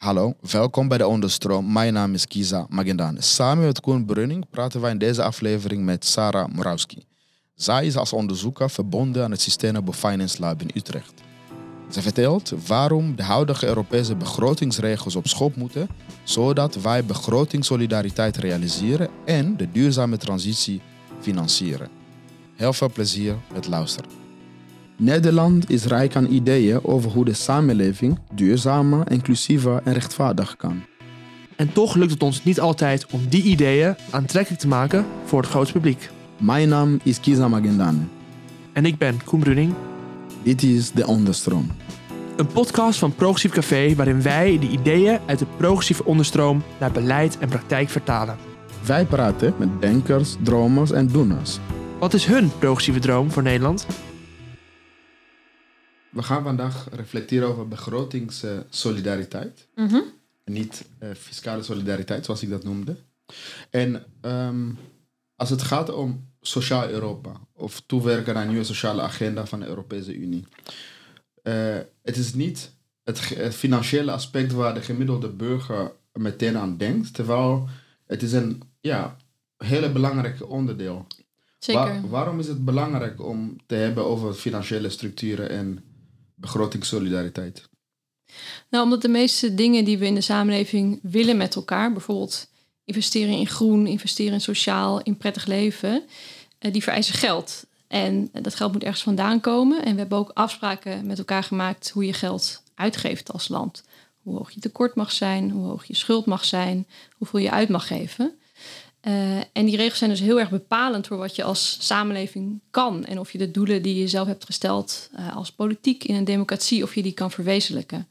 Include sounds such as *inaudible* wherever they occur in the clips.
Hallo, welkom bij de Onderstroom. Mijn naam is Kiza Magendane. Samen met Koen Brunning praten wij in deze aflevering met Sarah Morawski. Zij is als onderzoeker verbonden aan het Sustainable Finance Lab in Utrecht. Ze vertelt waarom de huidige Europese begrotingsregels op schop moeten, zodat wij begrotingssolidariteit realiseren en de duurzame transitie financieren. Heel veel plezier met luisteren. Nederland is rijk aan ideeën over hoe de samenleving duurzamer, inclusiever en rechtvaardig kan. En toch lukt het ons niet altijd om die ideeën aantrekkelijk te maken voor het grote publiek. Mijn naam is Kiza Magendane. En ik ben Koen Bruning. Dit is De Onderstroom. Een podcast van Progressief Café waarin wij de ideeën uit de progressieve onderstroom naar beleid en praktijk vertalen. Wij praten met denkers, dromers en doeners. Wat is hun progressieve droom voor Nederland? We gaan vandaag reflecteren over begrotingssolidariteit. Mhm. Niet eh, fiscale solidariteit, zoals ik dat noemde. En ehm, als het gaat om sociaal Europa, of toewerken naar een nieuwe sociale agenda van de Europese Unie. eh, het is niet het, financiële aspect waar de gemiddelde burger meteen aan denkt, terwijl het is een ja, hele belangrijke onderdeel. Zeker. Waar- waarom is het belangrijk om te hebben over financiële structuren en begrotingssolidariteit? Nou, omdat de meeste dingen die we in de samenleving willen met elkaar, bijvoorbeeld investeren in groen, investeren in sociaal, in prettig leven, eh, die vereisen geld. En dat geld moet ergens vandaan komen. En we hebben ook afspraken met elkaar gemaakt hoe je geld uitgeeft als land. Hoe hoog je tekort mag zijn, hoe hoog je schuld mag zijn, hoeveel je uit mag geven. Eh, en die regels zijn dus heel erg bepalend voor wat je als samenleving kan. En of je de doelen die je zelf hebt gesteld eh, als politiek in een democratie, of je die kan verwezenlijken.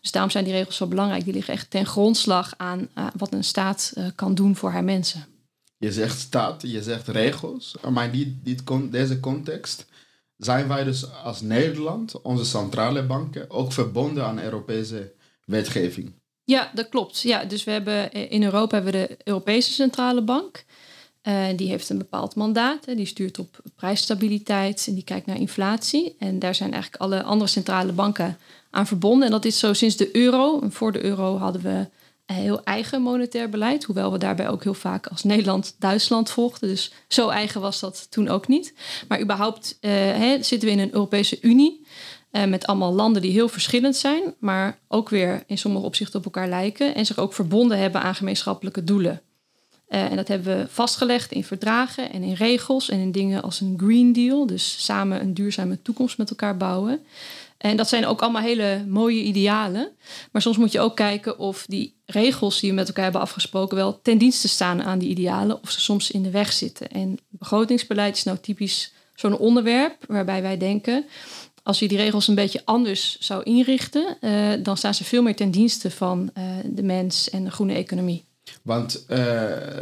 Dus daarom zijn die regels zo belangrijk. Die liggen echt ten grondslag aan eh, wat een staat kan doen voor haar mensen. Je zegt staat, je zegt regels, maar die, deze context zijn wij dus als Nederland, onze centrale banken, ook verbonden aan Europese wetgeving. Ja, dat klopt. Ja, dus we hebben eh, in Europa hebben we de Europese Centrale Bank. Eh, die heeft een bepaald mandaat. Hè. Die stuurt op prijsstabiliteit en die kijkt naar inflatie. En daar zijn eigenlijk alle andere centrale banken aan verbonden. En dat is zo sinds de euro. Voor de euro hadden we een heel eigen monetair beleid. Hoewel we daarbij ook heel vaak als Nederland Duitsland volgden. Dus zo eigen was dat toen ook niet. Maar überhaupt eh, hè, zitten we in een Europese Unie. Eh, met allemaal landen die heel verschillend zijn. Maar ook weer in sommige opzichten op elkaar lijken. En zich ook verbonden hebben aan gemeenschappelijke doelen. Eh, en dat hebben we vastgelegd in verdragen en in regels en in dingen als een Green Deal. Dus samen een duurzame toekomst met elkaar bouwen. En dat zijn ook allemaal hele mooie idealen. Maar soms moet je ook kijken of die regels die we met elkaar hebben afgesproken wel ten dienste staan aan die idealen. Of ze soms in de weg zitten. En begrotingsbeleid is nou typisch zo'n onderwerp waarbij wij denken. Als je die regels een beetje anders zou inrichten, eh, dan staan ze veel meer ten dienste van eh, de mens en de groene economie. Want eh,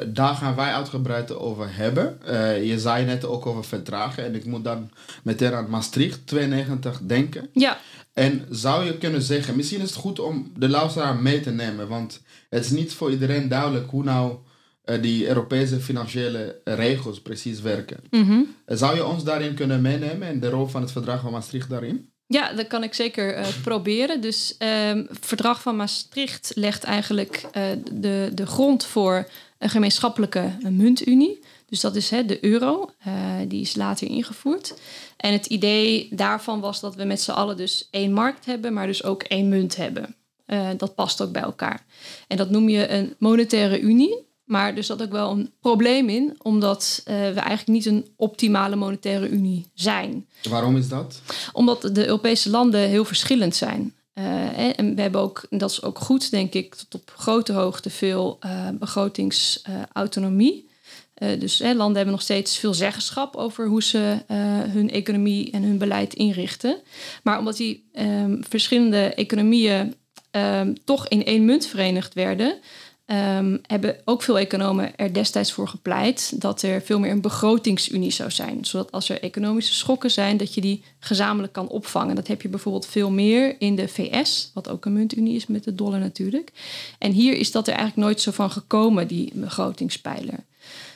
daar gaan wij uitgebreid over hebben. Je zei net ook over verdragen en ik moet dan meteen aan Maastricht 92 denken. Ja, En zou je kunnen zeggen, misschien is het goed om de luisteraar mee te nemen, want het is niet voor iedereen duidelijk hoe nou die Europese financiële regels precies werken. mhm. Eh, Zou je ons daarin kunnen meenemen en de rol van het verdrag van Maastricht daarin? Ja, dat kan ik zeker eh, *laughs* proberen. Dus ehm, het verdrag van Maastricht legt eigenlijk eh, de, de grond voor een gemeenschappelijke muntunie. Dus dat is hè, de euro. Eh, die is later ingevoerd. En het idee daarvan was dat we met z'n allen dus één markt hebben, maar dus ook één munt hebben. Eh, dat past ook bij elkaar. En dat noem je een monetaire unie. Maar er zat ook wel een probleem in, omdat eh, we eigenlijk niet een optimale monetaire unie zijn Waarom is dat? omdat de Europese landen heel verschillend zijn. Eh, en we hebben ook, en dat is ook goed, denk ik, tot op grote hoogte veel eh begrotingsautonomie. Dus landen hebben nog steeds veel zeggenschap over hoe ze hun economie en hun beleid inrichten. Maar omdat die ehm, verschillende economieën ehm, toch in één munt verenigd werden, ehm, hebben ook veel economen er destijds voor gepleit dat er veel meer een begrotingsunie zou zijn. Zodat als er economische schokken zijn, dat je die gezamenlijk kan opvangen. Dat heb je bijvoorbeeld veel meer in de VS, wat ook een muntunie is met de dollar natuurlijk. En hier is dat er eigenlijk nooit zo van gekomen, die begrotingspijler.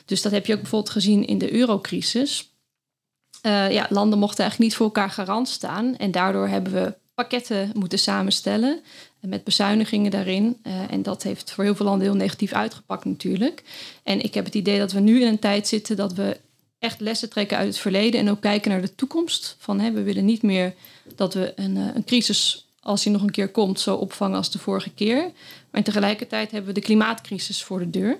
Dus dat heb je ook bijvoorbeeld gezien in de eurocrisis. Eh, ja, landen mochten eigenlijk niet voor elkaar garant staan. En daardoor hebben we pakketten moeten samenstellen. Met bezuinigingen daarin. Uh, en dat heeft voor heel veel landen heel negatief uitgepakt natuurlijk. En ik heb het idee dat we nu in een tijd zitten dat we echt lessen trekken uit het verleden en ook kijken naar de toekomst. Van, hè, we willen niet meer dat we een, uh, een crisis, als die nog een keer komt, zo opvangen als de vorige keer. Maar tegelijkertijd hebben we de klimaatcrisis voor de deur.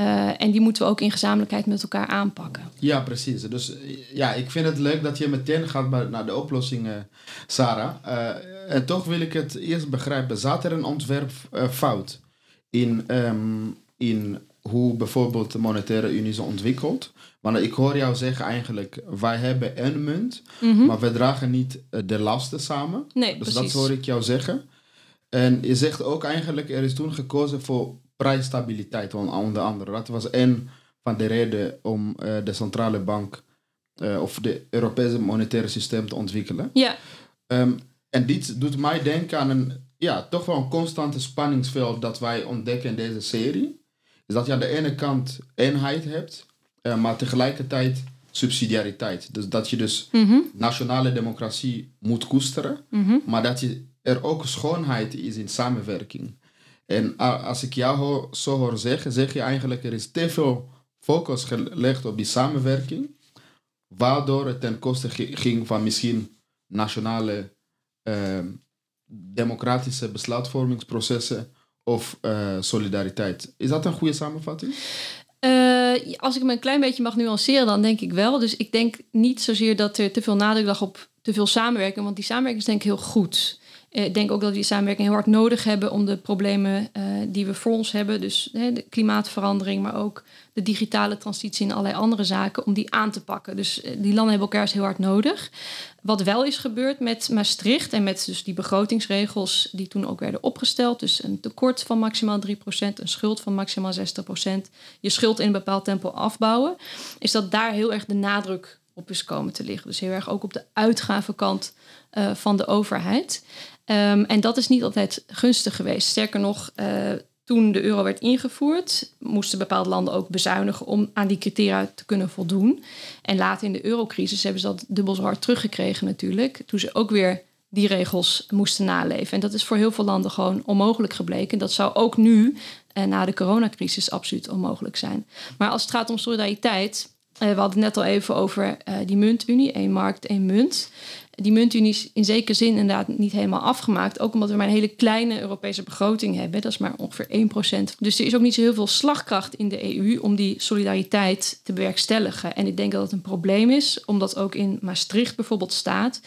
Uh, en die moeten we ook in gezamenlijkheid met elkaar aanpakken. Ja, precies. Dus ja, ik vind het leuk dat je meteen gaat naar de oplossingen, Sarah. Uh, en toch wil ik het eerst begrijpen. Zat er een ontwerpfout in, um, in hoe bijvoorbeeld de monetaire unie is ontwikkeld? Want ik hoor jou zeggen eigenlijk, wij hebben een munt, mm -hmm. maar we dragen niet de lasten samen. Nee, dus precies. dat hoor ik jou zeggen. En je zegt ook eigenlijk, er is toen gekozen voor prijsstabiliteit, onder andere. Dat was een van de redenen om uh, de centrale bank uh, of de Europese monetaire systeem te ontwikkelen. Ja. Um, en dit doet mij denken aan een, ja, toch wel een constante spanningsveld dat wij ontdekken in deze serie. Is dat je aan de ene kant eenheid hebt, uh, maar tegelijkertijd subsidiariteit. Dus dat je dus mm -hmm. nationale democratie moet koesteren, mm -hmm. maar dat je er ook schoonheid is in samenwerking. En als ik jou zo hoor zeggen, zeg je eigenlijk er is te veel focus gelegd op die samenwerking, waardoor het ten koste ging van misschien nationale uh, democratische besluitvormingsprocessen of uh, solidariteit. Is dat een goede samenvatting? Uh, als ik me een klein beetje mag nuanceren, dan denk ik wel. Dus ik denk niet zozeer dat er te veel nadruk lag op te veel samenwerking, want die samenwerking is denk ik heel goed. Ik denk ook dat we die samenwerking heel hard nodig hebben om de problemen uh, die we voor ons hebben, dus hè, de klimaatverandering, maar ook de digitale transitie en allerlei andere zaken, om die aan te pakken. Dus uh, die landen hebben elkaar eens heel hard nodig. Wat wel is gebeurd met Maastricht en met dus die begrotingsregels die toen ook werden opgesteld, dus een tekort van maximaal 3%, een schuld van maximaal 60%, je schuld in een bepaald tempo afbouwen, is dat daar heel erg de nadruk op is komen te liggen. Dus heel erg ook op de uitgavenkant van de overheid. Um, en dat is niet altijd gunstig geweest. Sterker nog, uh, toen de euro werd ingevoerd, moesten bepaalde landen ook bezuinigen om aan die criteria te kunnen voldoen. En later in de eurocrisis hebben ze dat dubbel zo hard teruggekregen natuurlijk. Toen ze ook weer die regels moesten naleven. En dat is voor heel veel landen gewoon onmogelijk gebleken. Dat zou ook nu, uh, na de coronacrisis, absoluut onmogelijk zijn. Maar als het gaat om solidariteit, uh, we hadden het net al even over die muntunie, één markt, één munt. Die muntunie is in zekere zin inderdaad niet helemaal afgemaakt. Ook omdat we maar een hele kleine Europese begroting hebben. Dat is maar ongeveer 1%. Dus er is ook niet zo heel veel slagkracht in de EU om die solidariteit te bewerkstelligen. En ik denk dat het een probleem is, omdat ook in Maastricht bijvoorbeeld staat.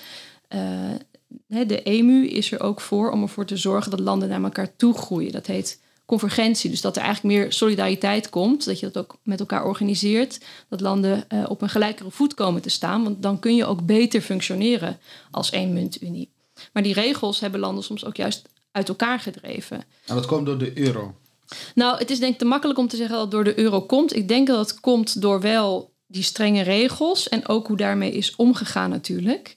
Uh, de EMU is er ook voor om ervoor te zorgen dat landen naar elkaar toe groeien. Dat heet convergentie. Dus dat er eigenlijk meer solidariteit komt. Dat je dat ook met elkaar organiseert. Dat landen uh, op een gelijkere voet komen te staan. Want dan kun je ook beter functioneren als één muntunie. Maar die regels hebben landen soms ook juist uit elkaar gedreven. En dat komt door de euro? Nou, het is denk ik te makkelijk om te zeggen dat het door de euro komt. Ik denk dat het komt door wel die strenge regels en ook hoe daarmee is omgegaan natuurlijk.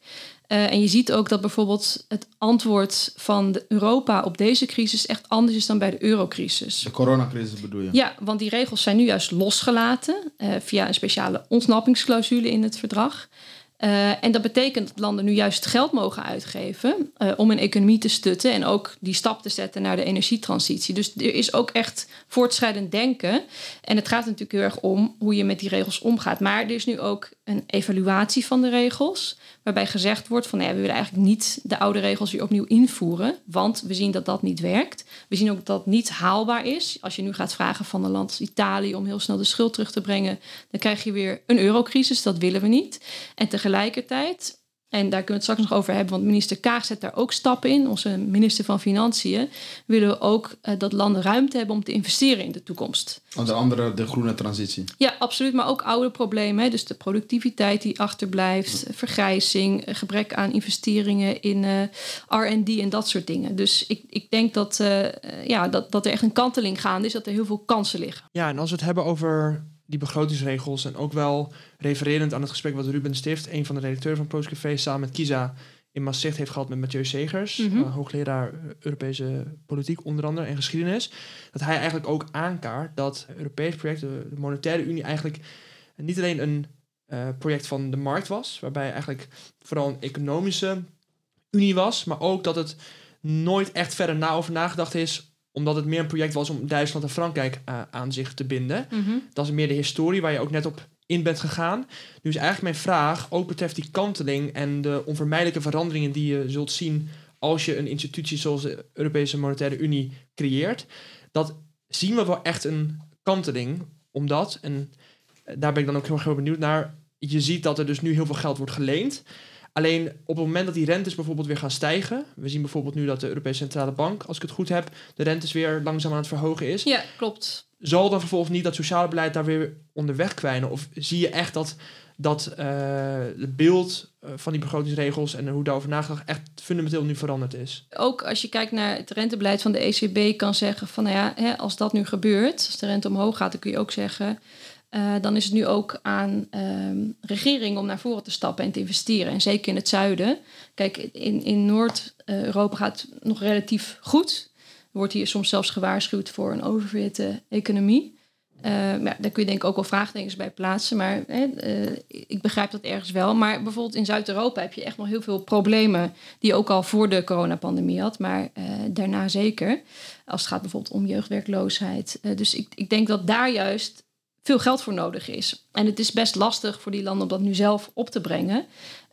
Uh, en je ziet ook dat bijvoorbeeld het antwoord van Europa op deze crisis echt anders is dan bij de eurocrisis. De coronacrisis bedoel je? Ja, want die regels zijn nu juist losgelaten uh, via een speciale ontsnappingsclausule in het verdrag. Uh, en dat betekent dat landen nu juist geld mogen uitgeven uh, om hun economie te stutten en ook die stap te zetten naar de energietransitie. Dus er is ook echt voortschrijdend denken. En het gaat natuurlijk heel erg om hoe je met die regels omgaat. Maar er is nu ook een evaluatie van de regels, waarbij gezegd wordt van nou ja, we willen eigenlijk niet de oude regels weer opnieuw invoeren, want we zien dat dat niet werkt. We zien ook dat dat niet haalbaar is. Als je nu gaat vragen van een land als Italië om heel snel de schuld terug te brengen, dan krijg je weer een eurocrisis. Dat willen we niet. En tegelijkertijd, en daar kunnen we het straks nog over hebben, want minister Kaag zet daar ook stappen in, onze minister van Financiën, willen we ook uh, dat landen ruimte hebben om te investeren in de toekomst. Onder andere de groene transitie. Ja, absoluut, maar ook oude problemen. Hè? Dus de productiviteit die achterblijft, vergrijzing, gebrek aan investeringen in uh, RD en dat soort dingen. Dus ik, ik denk dat, uh, ja, dat, dat er echt een kanteling gaande is, dat er heel veel kansen liggen. Ja, en als we het hebben over die begrotingsregels en ook wel refererend aan het gesprek wat Ruben Stift, een van de redacteuren van Postcafé, samen met Kisa in Maastricht heeft gehad met Mathieu Segers, mm -hmm. uh, hoogleraar Europese politiek onder andere en geschiedenis, dat hij eigenlijk ook aankaart dat het Europees project, de, de Monetaire Unie, eigenlijk niet alleen een uh, project van de markt was, waarbij eigenlijk vooral een economische Unie was, maar ook dat het nooit echt verder na over nagedacht is omdat het meer een project was om Duitsland en Frankrijk uh, aan zich te binden. Mhm. Dat is meer de historie waar je ook net op in bent gegaan. Nu is eigenlijk mijn vraag, ook betreft die kanteling en de onvermijdelijke veranderingen die je zult zien als je een institutie zoals de Europese Monetaire Unie creëert. Dat zien we wel echt een kanteling, omdat, en daar ben ik dan ook heel erg benieuwd naar, je ziet dat er dus nu heel veel geld wordt geleend. Alleen op het moment dat die rentes bijvoorbeeld weer gaan stijgen. We zien bijvoorbeeld nu dat de Europese Centrale Bank, als ik het goed heb, de rentes weer langzaam aan het verhogen is. Ja, klopt. Zal dan vervolgens niet dat sociale beleid daar weer onderweg kwijnen? Of zie je echt dat, dat uh, het beeld uh, van die begrotingsregels en hoe daarover nagedacht echt fundamenteel nu veranderd is? Ook als je kijkt naar het rentebeleid van de ECB, kan zeggen van nou ja, hè, als dat nu gebeurt, als de rente omhoog gaat, dan kun je ook zeggen uh, dan is het nu ook aan um, regering om naar voren te stappen en te investeren. En zeker in het zuiden. Kijk, in, in Noord-Europa gaat het nog relatief goed. Wordt hier soms zelfs gewaarschuwd voor een oververhitte economie. Maar daar kun je denk ik ook wel vraagtekens bij plaatsen. Maar uh, ik begrijp dat ergens wel. Maar bijvoorbeeld in Zuid-Europa heb je echt nog heel veel problemen... die je ook al voor de coronapandemie had. Maar daarna zeker. Als het gaat bijvoorbeeld om jeugdwerkloosheid. dus ik, ik denk dat daar juist veel geld voor nodig is. En het is best lastig voor die landen om dat nu zelf op te brengen.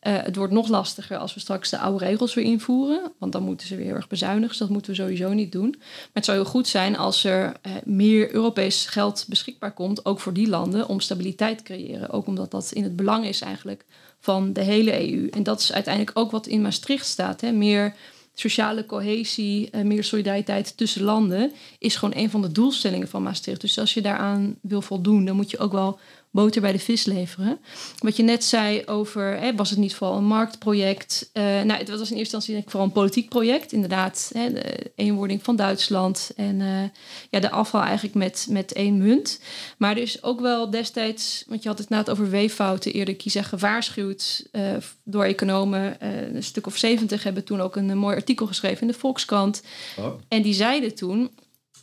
Uh, het wordt nog lastiger als we straks de oude regels weer invoeren. Want dan moeten ze weer heel erg bezuinigen. Dus dat moeten we sowieso niet doen. Maar het zou heel goed zijn als er uh, meer Europees geld beschikbaar komt. Ook voor die landen om stabiliteit te creëren. Ook omdat dat in het belang is eigenlijk van de hele EU. En dat is uiteindelijk ook wat in Maastricht staat. Hè? Meer sociale cohesie, uh, meer solidariteit tussen landen, is gewoon een van de doelstellingen van Maastricht. Dus als je daaraan wil voldoen, dan moet je ook wel boter bij de vis leveren. Wat je net zei over, hè, was het niet vooral een marktproject? Uh, nou, het was in eerste instantie denk ik vooral een politiek project. Inderdaad, hè, de eenwording van Duitsland en uh, ja, de afval eigenlijk met, met één munt. Maar er is ook wel destijds, want je had het net over weeffouten eerder, kiezen gewaarschuwd uh, door economen. een stuk of zeventig hebben toen ook een, een mooi artikel geschreven in de Volkskrant. Oh. En die zeiden toen,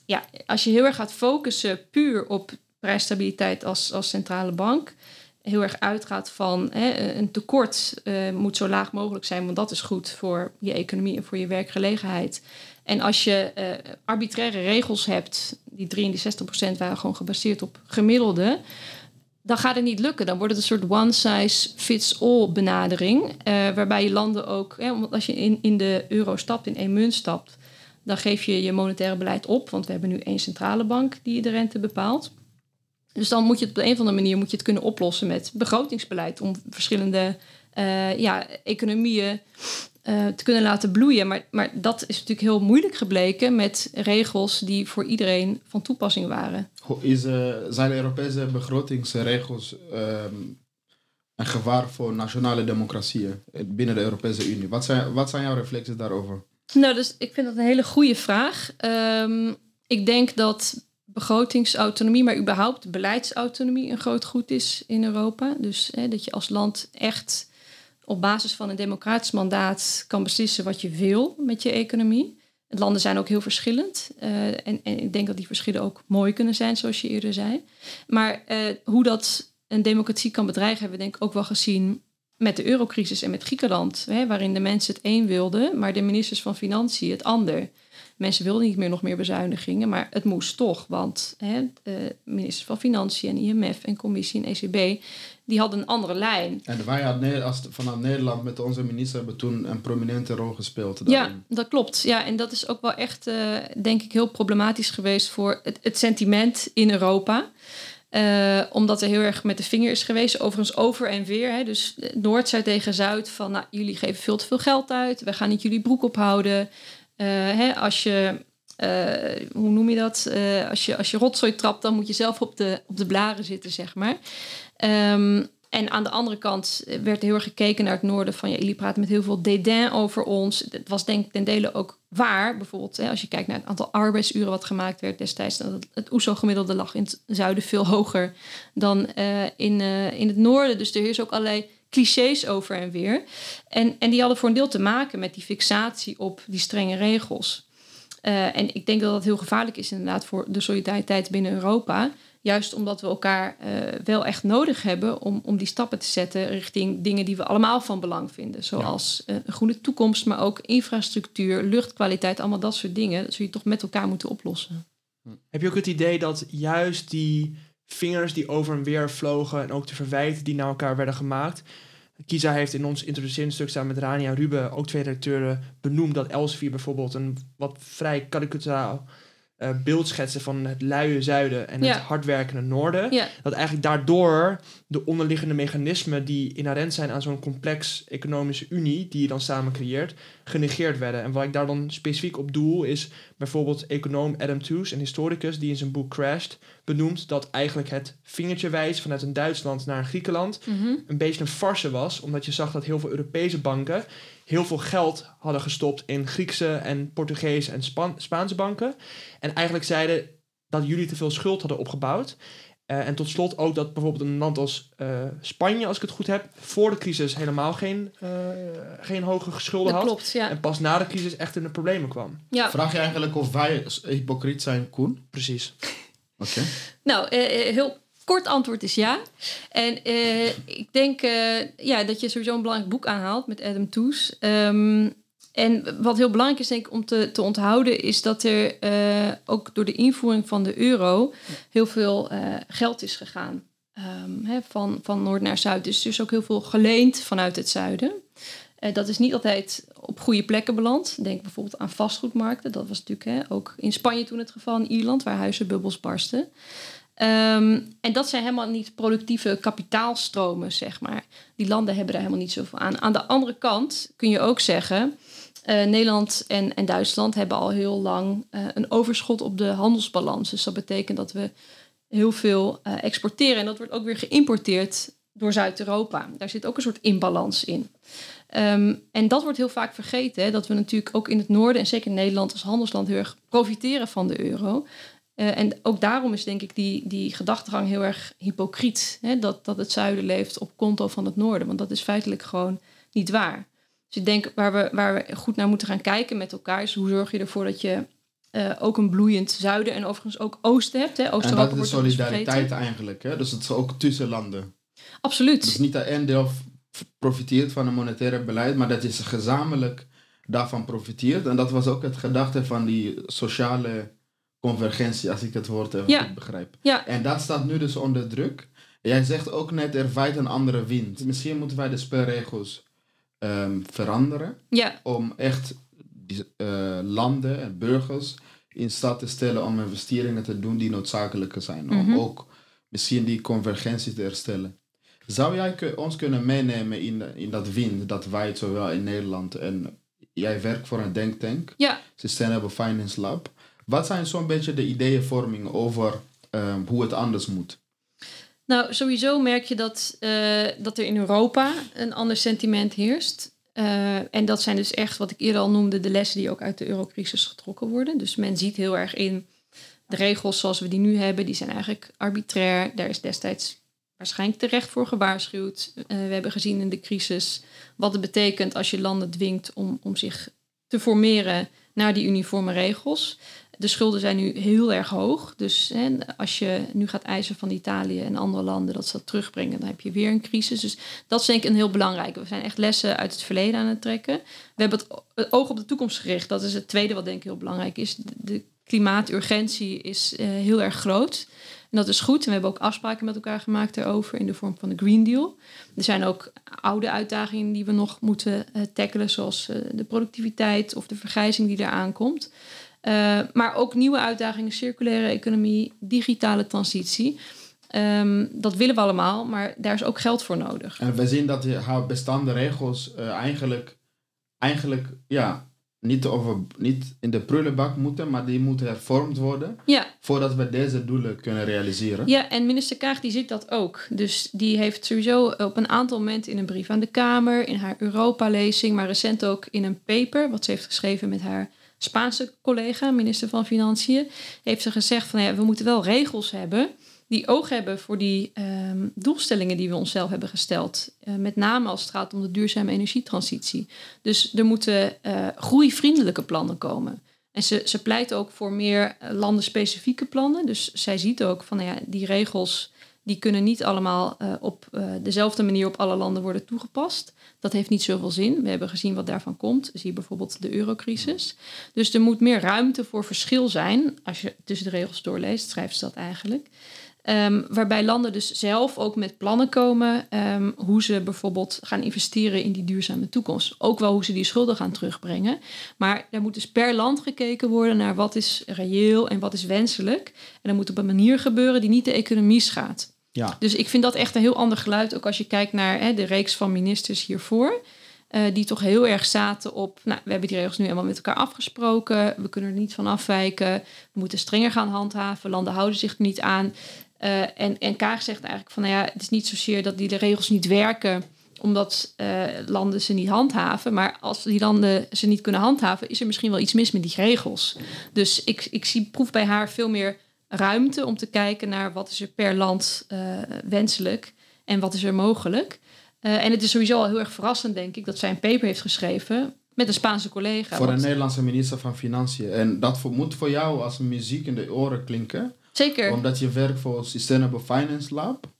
ja, als je heel erg gaat focussen puur op prijsstabiliteit als, als centrale bank heel erg uitgaat van hè, een tekort uh, moet zo laag mogelijk zijn, want dat is goed voor je economie en voor je werkgelegenheid. En als je uh, arbitraire regels hebt, die 3 en die 60 procent waren gewoon gebaseerd op gemiddelde, dan gaat het niet lukken. Dan wordt het een soort one size fits all benadering, uh, waarbij je landen ook, hè, als je in, in de euro stapt, in één munt stapt, dan geef je je monetaire beleid op, want we hebben nu één centrale bank die de rente bepaalt. Dus dan moet je het op een of andere manier moet je het kunnen oplossen met begrotingsbeleid om verschillende uh, ja, economieën uh, te kunnen laten bloeien. Maar, maar dat is natuurlijk heel moeilijk gebleken met regels die voor iedereen van toepassing waren. Is, uh, zijn de Europese begrotingsregels ehm, een gevaar voor nationale democratieën binnen de Europese Unie? Wat zijn, wat zijn jouw reflecties daarover? Nou, dus ik vind dat een hele goede vraag. Um, ik denk dat begrotingsautonomie, maar überhaupt beleidsautonomie een groot goed is in Europa. Dus hè, dat je als land echt op basis van een democratisch mandaat kan beslissen wat je wil met je economie. De landen zijn ook heel verschillend. Uh, en, en, ik denk dat die verschillen ook mooi kunnen zijn, zoals je eerder zei. Maar uh, hoe dat een democratie kan bedreigen, hebben we denk ik ook wel gezien met de eurocrisis en met Griekenland. Hè, waarin de mensen het een wilden, maar de ministers van Financiën het ander. Mensen wilden niet meer nog meer bezuinigingen, maar het moest toch. Want hè, de minister van Financiën en IMF en Commissie en ECB, die hadden een andere lijn. En wij als, vanuit Nederland met onze minister hebben toen een prominente rol gespeeld. Daarin. Ja, dat klopt. Ja, en dat is ook wel echt, uh, denk ik, heel problematisch geweest voor het, het sentiment in Europa. Uh, omdat er heel erg met de vinger is geweest, overigens over en weer. Hè. Dus Noord zei tegen Zuid van, nou, jullie geven veel te veel geld uit. We gaan niet jullie broek ophouden. Uh, hè, als je, uh, hoe noem je dat? Uh, als, je, als je rotzooi trapt, dan moet je zelf op de, op de blaren zitten, zeg maar. Um, en aan de andere kant werd heel erg gekeken naar het noorden van ja, jullie praten met heel veel dédain over ons. Het was denk ik ten dele ook waar. Bijvoorbeeld hè, als je kijkt naar het aantal arbeidsuren wat gemaakt werd destijds. Het, het OESO-gemiddelde lag in het zuiden veel hoger dan in, in het noorden. Dus er is ook allerlei clichés over en weer. En, en die hadden voor een deel te maken met die fixatie op die strenge regels. Uh, en ik denk dat dat heel gevaarlijk is inderdaad voor de solidariteit binnen Europa. Juist omdat we elkaar uh, wel echt nodig hebben om, om die stappen te zetten richting dingen die we allemaal van belang vinden. Zoals uh, een groene toekomst, maar ook infrastructuur, luchtkwaliteit, allemaal dat soort dingen. Dat zul je toch met elkaar moeten oplossen. Heb je ook het idee dat juist die vingers die over en weer vlogen en ook de verwijten die naar elkaar werden gemaakt. Kiza heeft in ons introducerende stuk staan met Rania Ruben, ook twee redacteuren, benoemd dat Elsevier bijvoorbeeld een wat vrij karikaturaal uh, beeld schetsen van het luie zuiden en het hardwerkende noorden. Dat eigenlijk daardoor de onderliggende mechanismen die inherent zijn aan zo'n complex economische unie, die je dan samen creëert, genegeerd werden. En wat ik daar dan specifiek op doel is bijvoorbeeld econoom Adam Tooze, een historicus, die in zijn boek Crashed benoemt dat eigenlijk het vingertje wijs vanuit een Duitsland naar een Griekenland mhm. een beetje een farce was, omdat je zag dat heel veel Europese banken heel veel geld hadden gestopt in Griekse en Portugese en Spaanse banken. En eigenlijk zeiden dat jullie te veel schuld hadden opgebouwd. Uh, en tot slot ook dat bijvoorbeeld een land als uh, Spanje, als ik het goed heb, voor de crisis helemaal geen, uh, geen hoge schulden dat had. Klopt, ja. En pas na de crisis echt in de problemen kwam. Ja. Vraag je eigenlijk of wij hypocriet zijn, Koen? Precies. Oké. Nou, heel kort antwoord is ja. En uh, ik denk uh, ja, dat je sowieso een belangrijk boek aanhaalt met Adam Toes. Um, en wat heel belangrijk is denk ik om te, te onthouden... is dat er uh, ook door de invoering van de euro... heel veel geld is gegaan. Hè, van, van noord naar zuid. Dus er is ook heel veel geleend vanuit het zuiden. dat is niet altijd op goede plekken beland. Denk bijvoorbeeld aan vastgoedmarkten. Dat was natuurlijk ook in Spanje toen het geval, in Ierland... waar huizenbubbels barsten. Um, en dat zijn helemaal niet productieve kapitaalstromen, zeg maar. Die landen hebben daar helemaal niet zoveel aan. Aan de andere kant kun je ook zeggen... Uh, Nederland en, en Duitsland hebben al heel lang uh, een overschot op de handelsbalans. Dus dat betekent dat we heel veel uh, exporteren. En dat wordt ook weer geïmporteerd door Zuid-Europa. Daar zit ook een soort imbalans in. Um, en dat wordt heel vaak vergeten. Hè, dat we natuurlijk ook in het noorden en zeker in Nederland als handelsland heel erg profiteren van de euro. Uh, en ook daarom is denk ik die, die gedachtegang heel erg hypocriet. Hè? Dat, dat het zuiden leeft op konto van het noorden. Want dat is feitelijk gewoon niet waar. Dus ik denk waar we, waar we goed naar moeten gaan kijken met elkaar... is hoe zorg je ervoor dat je uh, ook een bloeiend zuiden en overigens ook oosten hebt. Hè? Oost en dat is solidariteit eigenlijk. Hè? Dus het is ook tussen landen. Absoluut. Dus niet dat één deel profiteert van een monetaire beleid... maar dat je gezamenlijk daarvan profiteert. En dat was ook het gedachte van die sociale convergentie, als ik het woord even goed begrijp. Ja. En dat staat nu dus onder druk. Jij zegt ook net, er waait een andere wind. Misschien moeten wij de spelregels um, veranderen. Ja. Om echt die, uh, landen en burgers in staat te stellen om investeringen te doen die noodzakelijker zijn. Om Mhm. ook misschien die convergentie te herstellen. Zou jij ons kunnen meenemen in, in dat wind dat waait zowel in Nederland en jij werkt voor een denktank, Ja. Sustainable Finance Lab. Wat zijn zo'n beetje de ideeënvorming over um, hoe het anders moet? Nou, sowieso merk je dat, uh, dat er in Europa een ander sentiment heerst. Uh, en dat zijn dus echt, wat ik eerder al noemde, de lessen die ook uit de eurocrisis getrokken worden. Dus men ziet heel erg in de regels zoals we die nu hebben, die zijn eigenlijk arbitrair. Daar is destijds waarschijnlijk terecht voor gewaarschuwd. Uh, we hebben gezien in de crisis wat het betekent als je landen dwingt om, om zich te formeren naar die uniforme regels. De schulden zijn nu heel erg hoog. Dus hè, als je nu gaat eisen van Italië en andere landen dat ze dat terugbrengen, dan heb je weer een crisis. Dus dat is denk ik een heel belangrijke. We zijn echt lessen uit het verleden aan het trekken. We hebben het, oog op de toekomst gericht. Dat is het tweede wat denk ik heel belangrijk is. De, klimaaturgentie is uh, heel erg groot. En dat is goed. En we hebben ook afspraken met elkaar gemaakt daarover in de vorm van de Green Deal. Er zijn ook oude uitdagingen die we nog moeten uh, tackelen, zoals uh, de productiviteit of de vergrijzing die eraan komt. Uh, maar ook nieuwe uitdagingen, circulaire economie, digitale transitie. Um, dat willen we allemaal, maar daar is ook geld voor nodig. En we zien dat die bestaande regels uh, eigenlijk, eigenlijk ja, niet, over, niet in de prullenbak moeten, maar die moeten hervormd worden. Ja. Voordat we deze doelen kunnen realiseren. Ja, en minister Kaag die ziet dat ook. Dus die heeft sowieso op een aantal momenten in een brief aan de Kamer, in haar Europa-lezing, maar recent ook in een paper, wat ze heeft geschreven met haar Spaanse collega, minister van Financiën, heeft ze gezegd van ja, we moeten wel regels hebben die oog hebben voor die um, doelstellingen die we onszelf hebben gesteld. Uh, met name als het gaat om de duurzame energietransitie. Dus er moeten uh, groeivriendelijke plannen komen. En ze, ze pleit ook voor meer eh, landenspecifieke plannen. Dus zij ziet ook van nou ja, die regels die kunnen niet allemaal op dezelfde manier op alle landen worden toegepast. Dat heeft niet zoveel zin. We hebben gezien wat daarvan komt. Zie bijvoorbeeld de eurocrisis. Dus er moet meer ruimte voor verschil zijn. Als je tussen de regels doorleest, schrijft ze dat eigenlijk. Um, waarbij landen dus zelf ook met plannen komen um, hoe ze bijvoorbeeld gaan investeren in die duurzame toekomst. Ook wel hoe ze die schulden gaan terugbrengen. Maar er moet dus per land gekeken worden naar wat is reëel en wat is wenselijk. En dat moet op een manier gebeuren die niet de economie schaadt. Ja. Dus ik vind dat echt een heel ander geluid, ook als je kijkt naar hè, de reeks van ministers hiervoor. Uh, die toch heel erg zaten op, nou, we hebben die regels nu helemaal met elkaar afgesproken. We kunnen er niet van afwijken. We moeten strenger gaan handhaven. Landen houden zich er niet aan. Uh, en, en Kaag zegt eigenlijk van, nou ja, het is niet zozeer dat die de regels niet werken omdat uh, landen ze niet handhaven. Maar als die landen ze niet kunnen handhaven, is er misschien wel iets mis met die regels. Dus ik, ik zie proef bij haar veel meer ruimte om te kijken naar wat is er per land uh, wenselijk en wat is er mogelijk. Uh, en het is sowieso al heel erg verrassend, denk ik, dat zij een paper heeft geschreven met een Spaanse collega. Voor een Nederlandse minister van Financiën. En dat moet voor jou als muziek in de oren klinken. Zeker. Omdat je werkt voor Sustainable Finance Lab.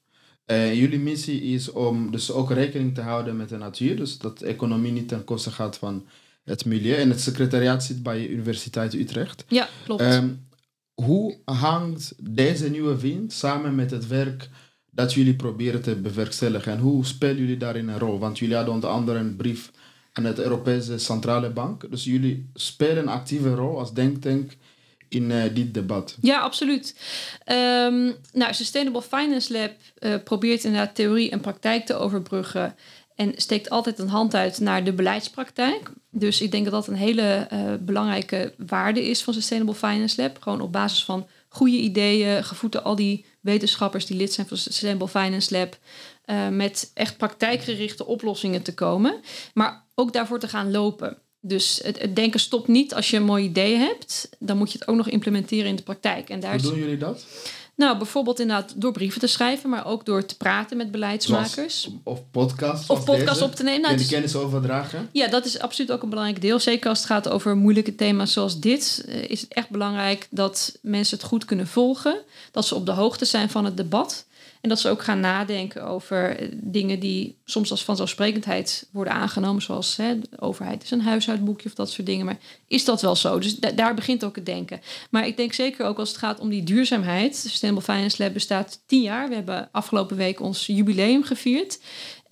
Uh, jullie missie is om dus ook rekening te houden met de natuur. Dus dat de economie niet ten koste gaat van het milieu. En het secretariaat zit bij de Universiteit Utrecht. Ja, klopt. Um, hoe hangt deze nieuwe wind samen met het werk dat jullie proberen te bewerkstelligen? En hoe spelen jullie daarin een rol? Want jullie hadden onder andere een brief aan het Europese Centrale Bank. Dus jullie spelen een actieve rol als denktank in uh, dit debat. Ja, absoluut. Um, nou, Sustainable Finance Lab uh, probeert inderdaad theorie en praktijk te overbruggen. En steekt altijd een hand uit naar de beleidspraktijk. Dus ik denk dat dat een hele uh, belangrijke waarde is van Sustainable Finance Lab. Gewoon op basis van goede ideeën, gevoed door al die wetenschappers die lid zijn van Sustainable Finance Lab. Uh, met echt praktijkgerichte oplossingen te komen. Maar ook daarvoor te gaan lopen. Dus het, het, denken stopt niet als je een mooi idee hebt. Dan moet je het ook nog implementeren in de praktijk. En daar Hoe doen jullie dat? Nou, bijvoorbeeld inderdaad door brieven te schrijven, maar ook door te praten met beleidsmakers. Zoals, of podcasts. Of podcasts op te nemen. Nou, en de kennis overdragen. Ja, dat is absoluut ook een belangrijk deel. Zeker als het gaat over moeilijke thema's zoals dit, is het echt belangrijk dat mensen het goed kunnen volgen. Dat ze op de hoogte zijn van het debat. En dat ze ook gaan nadenken over eh, dingen die soms als vanzelfsprekendheid worden aangenomen, zoals hè, de overheid is een huishoudboekje of dat soort dingen. Maar is dat wel zo? Dus daar begint ook het denken. Maar ik denk zeker ook als het gaat om die duurzaamheid. Sustainable Finance Lab bestaat tien jaar. We hebben afgelopen week ons jubileum gevierd.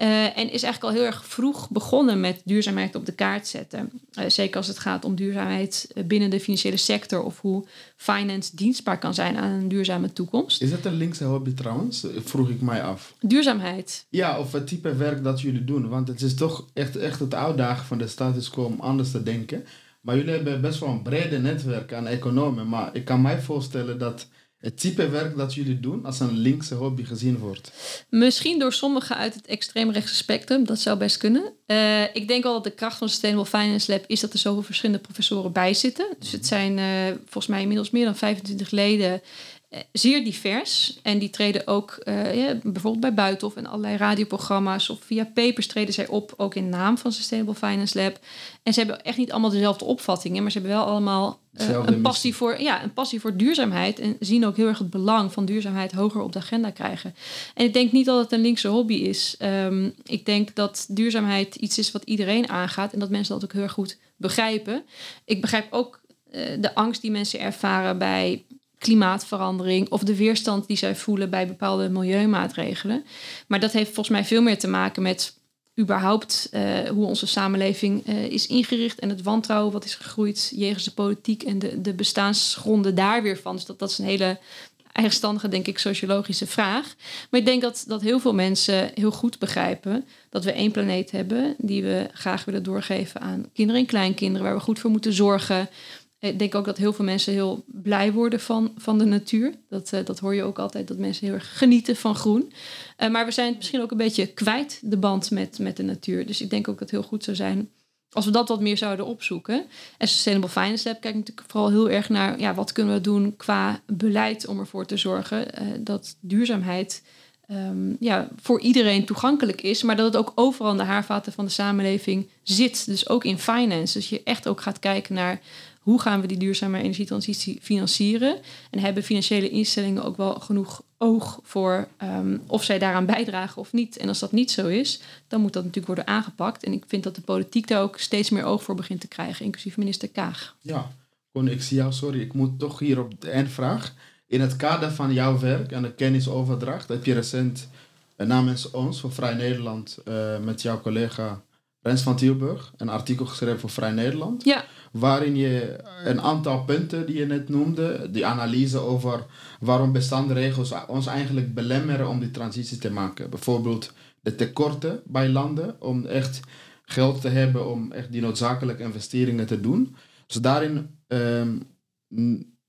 Uh, en is eigenlijk al heel erg vroeg begonnen met duurzaamheid op de kaart zetten. Uh, zeker als het gaat om duurzaamheid binnen de financiële sector of hoe finance dienstbaar kan zijn aan een duurzame toekomst. Is dat een linkse hobby trouwens? Vroeg ik mij af. Duurzaamheid. Ja, of het type werk dat jullie doen. Want het is toch echt, echt het uitdagen van de status quo om anders te denken. Maar jullie hebben best wel een brede netwerk aan economen. Maar ik kan mij voorstellen dat het type werk dat jullie doen als een linkse hobby gezien wordt? Misschien door sommigen uit het extreemrechtse spectrum, dat zou best kunnen. Uh, ik denk wel dat de kracht van Sustainable Finance Lab is dat er zoveel verschillende professoren bij zitten. Dus het zijn uh, volgens mij inmiddels meer dan 25 leden eh, zeer divers. En die treden ook uh, ja, bijvoorbeeld bij Buitenhof en allerlei radioprogramma's of via papers treden zij op, ook in naam van Sustainable Finance Lab. En ze hebben echt niet allemaal dezelfde opvattingen, maar ze hebben wel allemaal uh, een, passie voor, ja, een passie voor duurzaamheid. En zien ook heel erg het belang van duurzaamheid hoger op de agenda krijgen. En ik denk niet dat het een linkse hobby is. Um, ik denk dat duurzaamheid iets is wat iedereen aangaat en dat mensen dat ook heel erg goed begrijpen. Ik begrijp ook de angst die mensen ervaren bij klimaatverandering of de weerstand die zij voelen bij bepaalde milieumaatregelen. Maar dat heeft volgens mij veel meer te maken met überhaupt uh, hoe onze samenleving uh, is ingericht en het wantrouwen wat is gegroeid jegens de politiek en de, de bestaansgronden daar weer van. Dus dat, dat is een hele eigenstandige, denk ik, sociologische vraag. Maar ik denk dat, dat heel veel mensen heel goed begrijpen dat we één planeet hebben die we graag willen doorgeven aan kinderen en kleinkinderen, waar we goed voor moeten zorgen. Ik denk ook dat heel veel mensen heel blij worden van, van de natuur. Dat, uh, dat hoor je ook altijd, dat mensen heel erg genieten van groen. Uh, maar we zijn misschien ook een beetje kwijt, de band met, met de natuur. Dus ik denk ook dat het heel goed zou zijn als we dat wat meer zouden opzoeken. En Sustainable Finance Lab kijkt natuurlijk vooral heel erg naar... Ja, wat kunnen we doen qua beleid om ervoor te zorgen... Uh, dat duurzaamheid um, ja, voor iedereen toegankelijk is... maar dat het ook overal in de haarvaten van de samenleving zit. Dus ook in finance. Dus je echt ook gaat kijken naar hoe gaan we die duurzame energietransitie financieren? En hebben financiële instellingen ook wel genoeg oog voor ehm, of zij daaraan bijdragen of niet? En als dat niet zo is, dan moet dat natuurlijk worden aangepakt. En ik vind dat de politiek daar ook steeds meer oog voor begint te krijgen, inclusief minister Kaag. Ja, Kon, ik zie jou, sorry, ik moet toch hier op de eindvraag. In het kader van jouw werk en de kennisoverdracht heb je recent eh, namens ons voor Vrij Nederland uh, met jouw collega Rens van Tielburg een artikel geschreven voor Vrij Nederland. Ja. Waarin je een aantal punten die je net noemde, die analyse over waarom bestaande regels ons eigenlijk belemmeren om die transitie te maken. Bijvoorbeeld de tekorten bij landen om echt geld te hebben om echt die noodzakelijke investeringen te doen. Dus daarin um,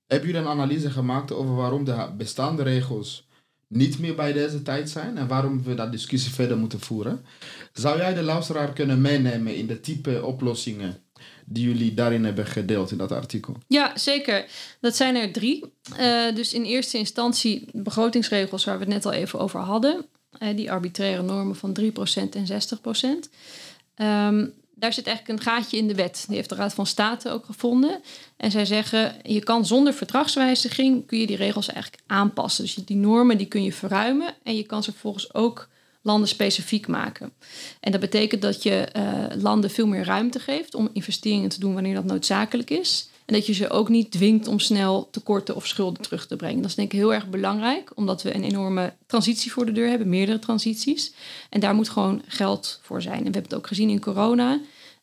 hebben jullie een analyse gemaakt over waarom de bestaande regels niet meer bij deze tijd zijn en waarom we dat discussie verder moeten voeren. Zou jij de luisteraar kunnen meenemen in de type oplossingen die jullie daarin hebben gedeeld in dat artikel? Ja, zeker. Dat zijn er drie. Uh, dus in eerste instantie begrotingsregels waar we het net al even over hadden. Uh, die arbitraire normen van 3% en 60%. Um, daar zit eigenlijk een gaatje in de wet. Die heeft de Raad van State ook gevonden. En zij zeggen, je kan zonder verdragswijziging... kun je die regels eigenlijk aanpassen. Dus die normen die kun je verruimen... en je kan ze vervolgens ook landen specifiek maken. En dat betekent dat je uh, landen veel meer ruimte geeft... om investeringen te doen wanneer dat noodzakelijk is... En dat je ze ook niet dwingt om snel tekorten of schulden terug te brengen. Dat is denk ik heel erg belangrijk, omdat we een enorme transitie voor de deur hebben, meerdere transities. En daar moet gewoon geld voor zijn. En we hebben het ook gezien in corona.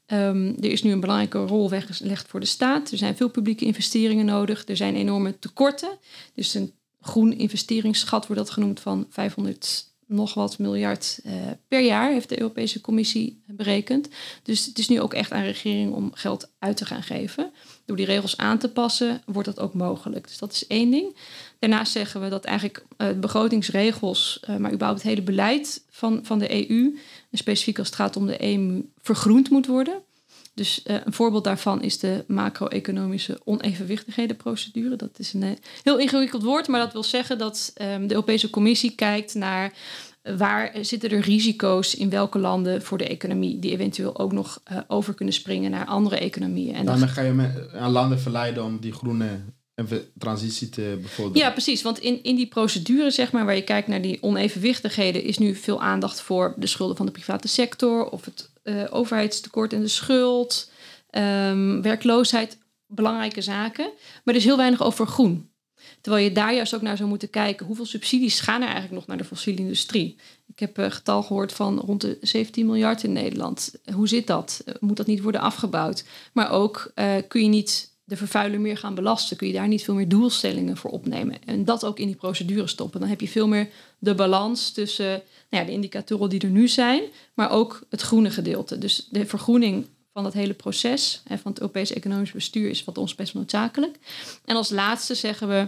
Um, er is nu een belangrijke rol weggelegd voor de staat. Er zijn veel publieke investeringen nodig. Er zijn enorme tekorten. Dus een groen investeringsschat wordt dat genoemd van 500 nog wat miljard uh, per jaar, heeft de Europese Commissie berekend. Dus het is nu ook echt aan de regering om geld uit te gaan geven. Door die regels aan te passen, wordt dat ook mogelijk. Dus dat is één ding. Daarnaast zeggen we dat eigenlijk uh, begrotingsregels, uh, maar überhaupt het hele beleid van, van de EU, specifiek als het gaat om de EMU, vergroend moet worden. Dus uh, een voorbeeld daarvan is de macro-economische onevenwichtighedenprocedure. Dat is een heel ingewikkeld woord, maar dat wil zeggen dat um, de Europese Commissie kijkt naar waar zitten er risico's in welke landen voor de economie, die eventueel ook nog uh, over kunnen springen naar andere economieën. En dan ga je met, aan landen verleiden om die groene transitie te bevorderen. Ja, precies. Want in, in die procedure, zeg maar, waar je kijkt naar die onevenwichtigheden, is nu veel aandacht voor de schulden van de private sector of het uh, overheidstekort en de schuld, um, werkloosheid, belangrijke zaken. Maar er is heel weinig over groen. Terwijl je daar juist ook naar zou moeten kijken. Hoeveel subsidies gaan er eigenlijk nog naar de fossiele industrie? Ik heb een getal gehoord van rond de 17 miljard in Nederland. Hoe zit dat? Moet dat niet worden afgebouwd? Maar ook uh, kun je niet de vervuiler meer gaan belasten? Kun je daar niet veel meer doelstellingen voor opnemen? En dat ook in die procedure stoppen. Dan heb je veel meer de balans tussen nou ja, de indicatoren die er nu zijn, maar ook het groene gedeelte. Dus de vergroening van het hele proces hè, van het Europese economisch bestuur is wat ons best noodzakelijk. En als laatste zeggen we,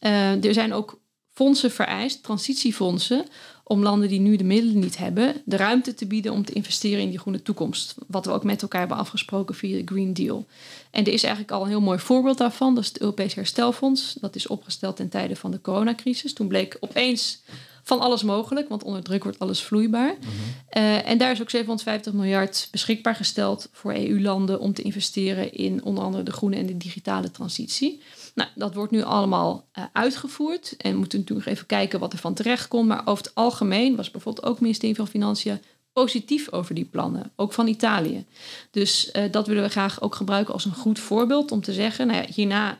uh, er zijn ook fondsen vereist, transitiefondsen, om landen die nu de middelen niet hebben, de ruimte te bieden om te investeren in die groene toekomst. Wat we ook met elkaar hebben afgesproken via de Green Deal. En er is eigenlijk al een heel mooi voorbeeld daarvan. Dat is het Europees Herstelfonds. Dat is opgesteld ten tijde van de coronacrisis. Toen bleek opeens van alles mogelijk, want onder druk wordt alles vloeibaar. Mhm. Uh, en daar is ook 750 miljard beschikbaar gesteld voor EU-landen om te investeren in onder andere de groene en de digitale transitie. Nou, dat wordt nu allemaal uh, uitgevoerd en we moeten natuurlijk even kijken wat er van terecht komt. Maar over het algemeen was bijvoorbeeld ook het ministerie van Financiën positief over die plannen, ook van Italië. Dus uh, dat willen we graag ook gebruiken als een goed voorbeeld om te zeggen, nou ja, hierna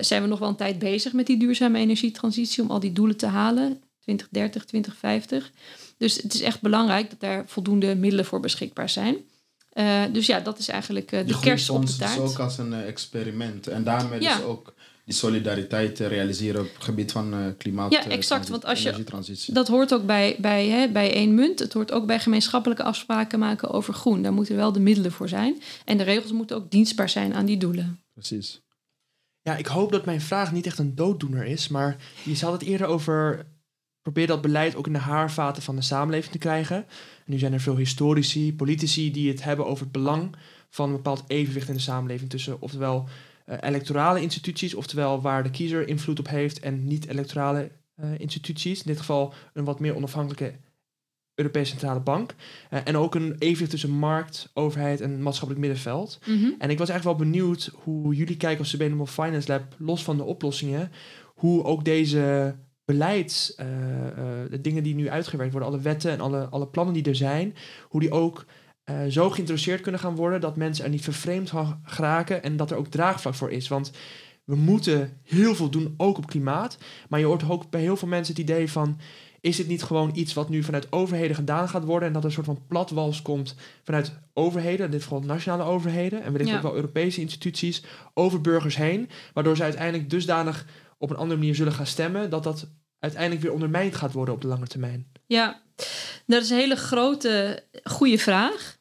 zijn we nog wel een tijd bezig met die duurzame energietransitie om al die doelen te halen. 2030, 2050. Dus het is echt belangrijk dat daar voldoende middelen voor beschikbaar zijn. Uh, dus ja, dat is eigenlijk uh, de, kerst op de taart. is ook als een uh, experiment. En daarmee ja. dus ook die solidariteit te realiseren op het gebied van klimaat. Ja, exact. Want als je, dat hoort ook bij, bij, hè, bij één munt. Het hoort ook bij gemeenschappelijke afspraken maken over groen. Daar moeten wel de middelen voor zijn. En de regels moeten ook dienstbaar zijn aan die doelen. Precies. Ja, ik hoop dat mijn vraag niet echt een dooddoener is. Maar je had het eerder over probeer dat beleid ook in de haarvaten van de samenleving te krijgen. En nu zijn er veel historici, politici die het hebben over het belang van een bepaald evenwicht in de samenleving tussen oftewel uh, electorale instituties, oftewel waar de kiezer invloed op heeft en niet-electorale uh, instituties. In dit geval een wat meer onafhankelijke Europese Centrale Bank. Eh, en ook een evenwicht tussen markt, overheid en maatschappelijk middenveld. Mhm. En ik was eigenlijk wel benieuwd hoe jullie kijken als Sustainable Finance Lab, los van de oplossingen, hoe ook deze beleids, eh, eh, de dingen die nu uitgewerkt worden, alle wetten en alle, alle plannen die er zijn, hoe die ook eh, zo geïntroduceerd kunnen gaan worden dat mensen er niet vervreemd van geraken en dat er ook draagvlak voor is. Want we moeten heel veel doen, ook op klimaat. Maar je hoort ook bij heel veel mensen het idee van... is dit niet gewoon iets wat nu vanuit overheden gedaan gaat worden... en dat er een soort van platwals komt vanuit overheden... in dit geval nationale overheden... en wellicht Ja. ook wel Europese instituties... over burgers heen... waardoor ze uiteindelijk dusdanig op een andere manier zullen gaan stemmen... dat dat uiteindelijk weer ondermijnd gaat worden op de lange termijn. Ja, dat is een hele grote, goede vraag.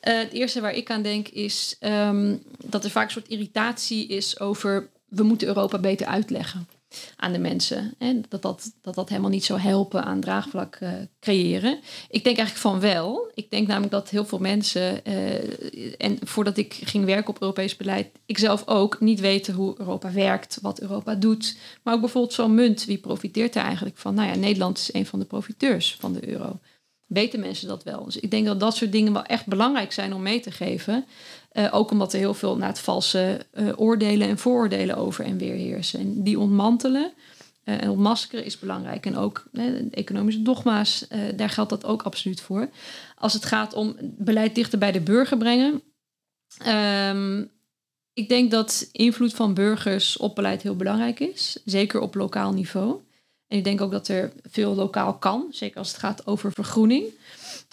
Eh, het eerste waar ik aan denk is ehm, dat er vaak een soort irritatie is over we moeten Europa beter uitleggen aan de mensen. Hè? Dat, dat, dat dat helemaal niet zou helpen aan draagvlak eh, creëren. Ik denk eigenlijk van wel. Ik denk namelijk dat heel veel mensen, eh, en voordat ik ging werken op Europees beleid, ik zelf ook niet weten hoe Europa werkt, wat Europa doet. Maar ook bijvoorbeeld zo'n munt, wie profiteert er eigenlijk van? Nou ja, Nederland is een van de profiteurs van de euro. Weten mensen dat wel? Dus ik denk dat dat soort dingen wel echt belangrijk zijn om mee te geven. Eh, ook omdat er heel veel naar het valse eh, oordelen en vooroordelen over en weer heersen. En die ontmantelen eh, en ontmaskeren is belangrijk. En ook economische dogma's, daar geldt dat ook absoluut voor. Als het gaat om beleid dichter bij de burger brengen. ehm, ik denk dat invloed van burgers op beleid heel belangrijk is. Zeker op lokaal niveau. En ik denk ook dat er veel lokaal kan. Zeker als het gaat over vergroening.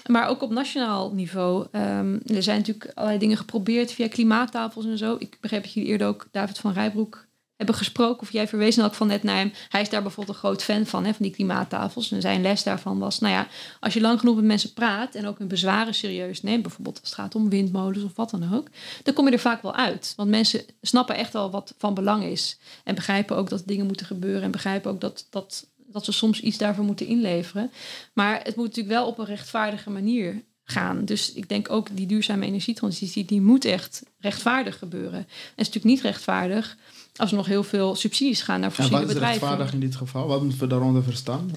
Maar ook op nationaal niveau. ehm, er zijn natuurlijk allerlei dingen geprobeerd via klimaattafels en zo. Ik begreep dat jullie eerder ook David van Rijbroek hebben gesproken. Of jij verwezen ook van net naar hem. Hij is daar bijvoorbeeld een groot fan van, hè, van die klimaattafels. En zijn les daarvan was, nou ja, als je lang genoeg met mensen praat... en ook hun bezwaren serieus neemt... bijvoorbeeld als het gaat om windmolens of wat dan ook... dan kom je er vaak wel uit. Want mensen snappen echt wel wat van belang is. En begrijpen ook dat dingen moeten gebeuren. En begrijpen ook dat, dat, dat ze soms iets daarvoor moeten inleveren. Maar het moet natuurlijk wel op een rechtvaardige manier gaan. Dus ik denk ook die duurzame energietransitie... die moet echt rechtvaardig gebeuren. En het is natuurlijk niet rechtvaardig... als nog heel veel subsidies gaan naar En fossiele wat is bedrijven. rechtvaardig in dit geval? Wat moeten we daaronder verstaan?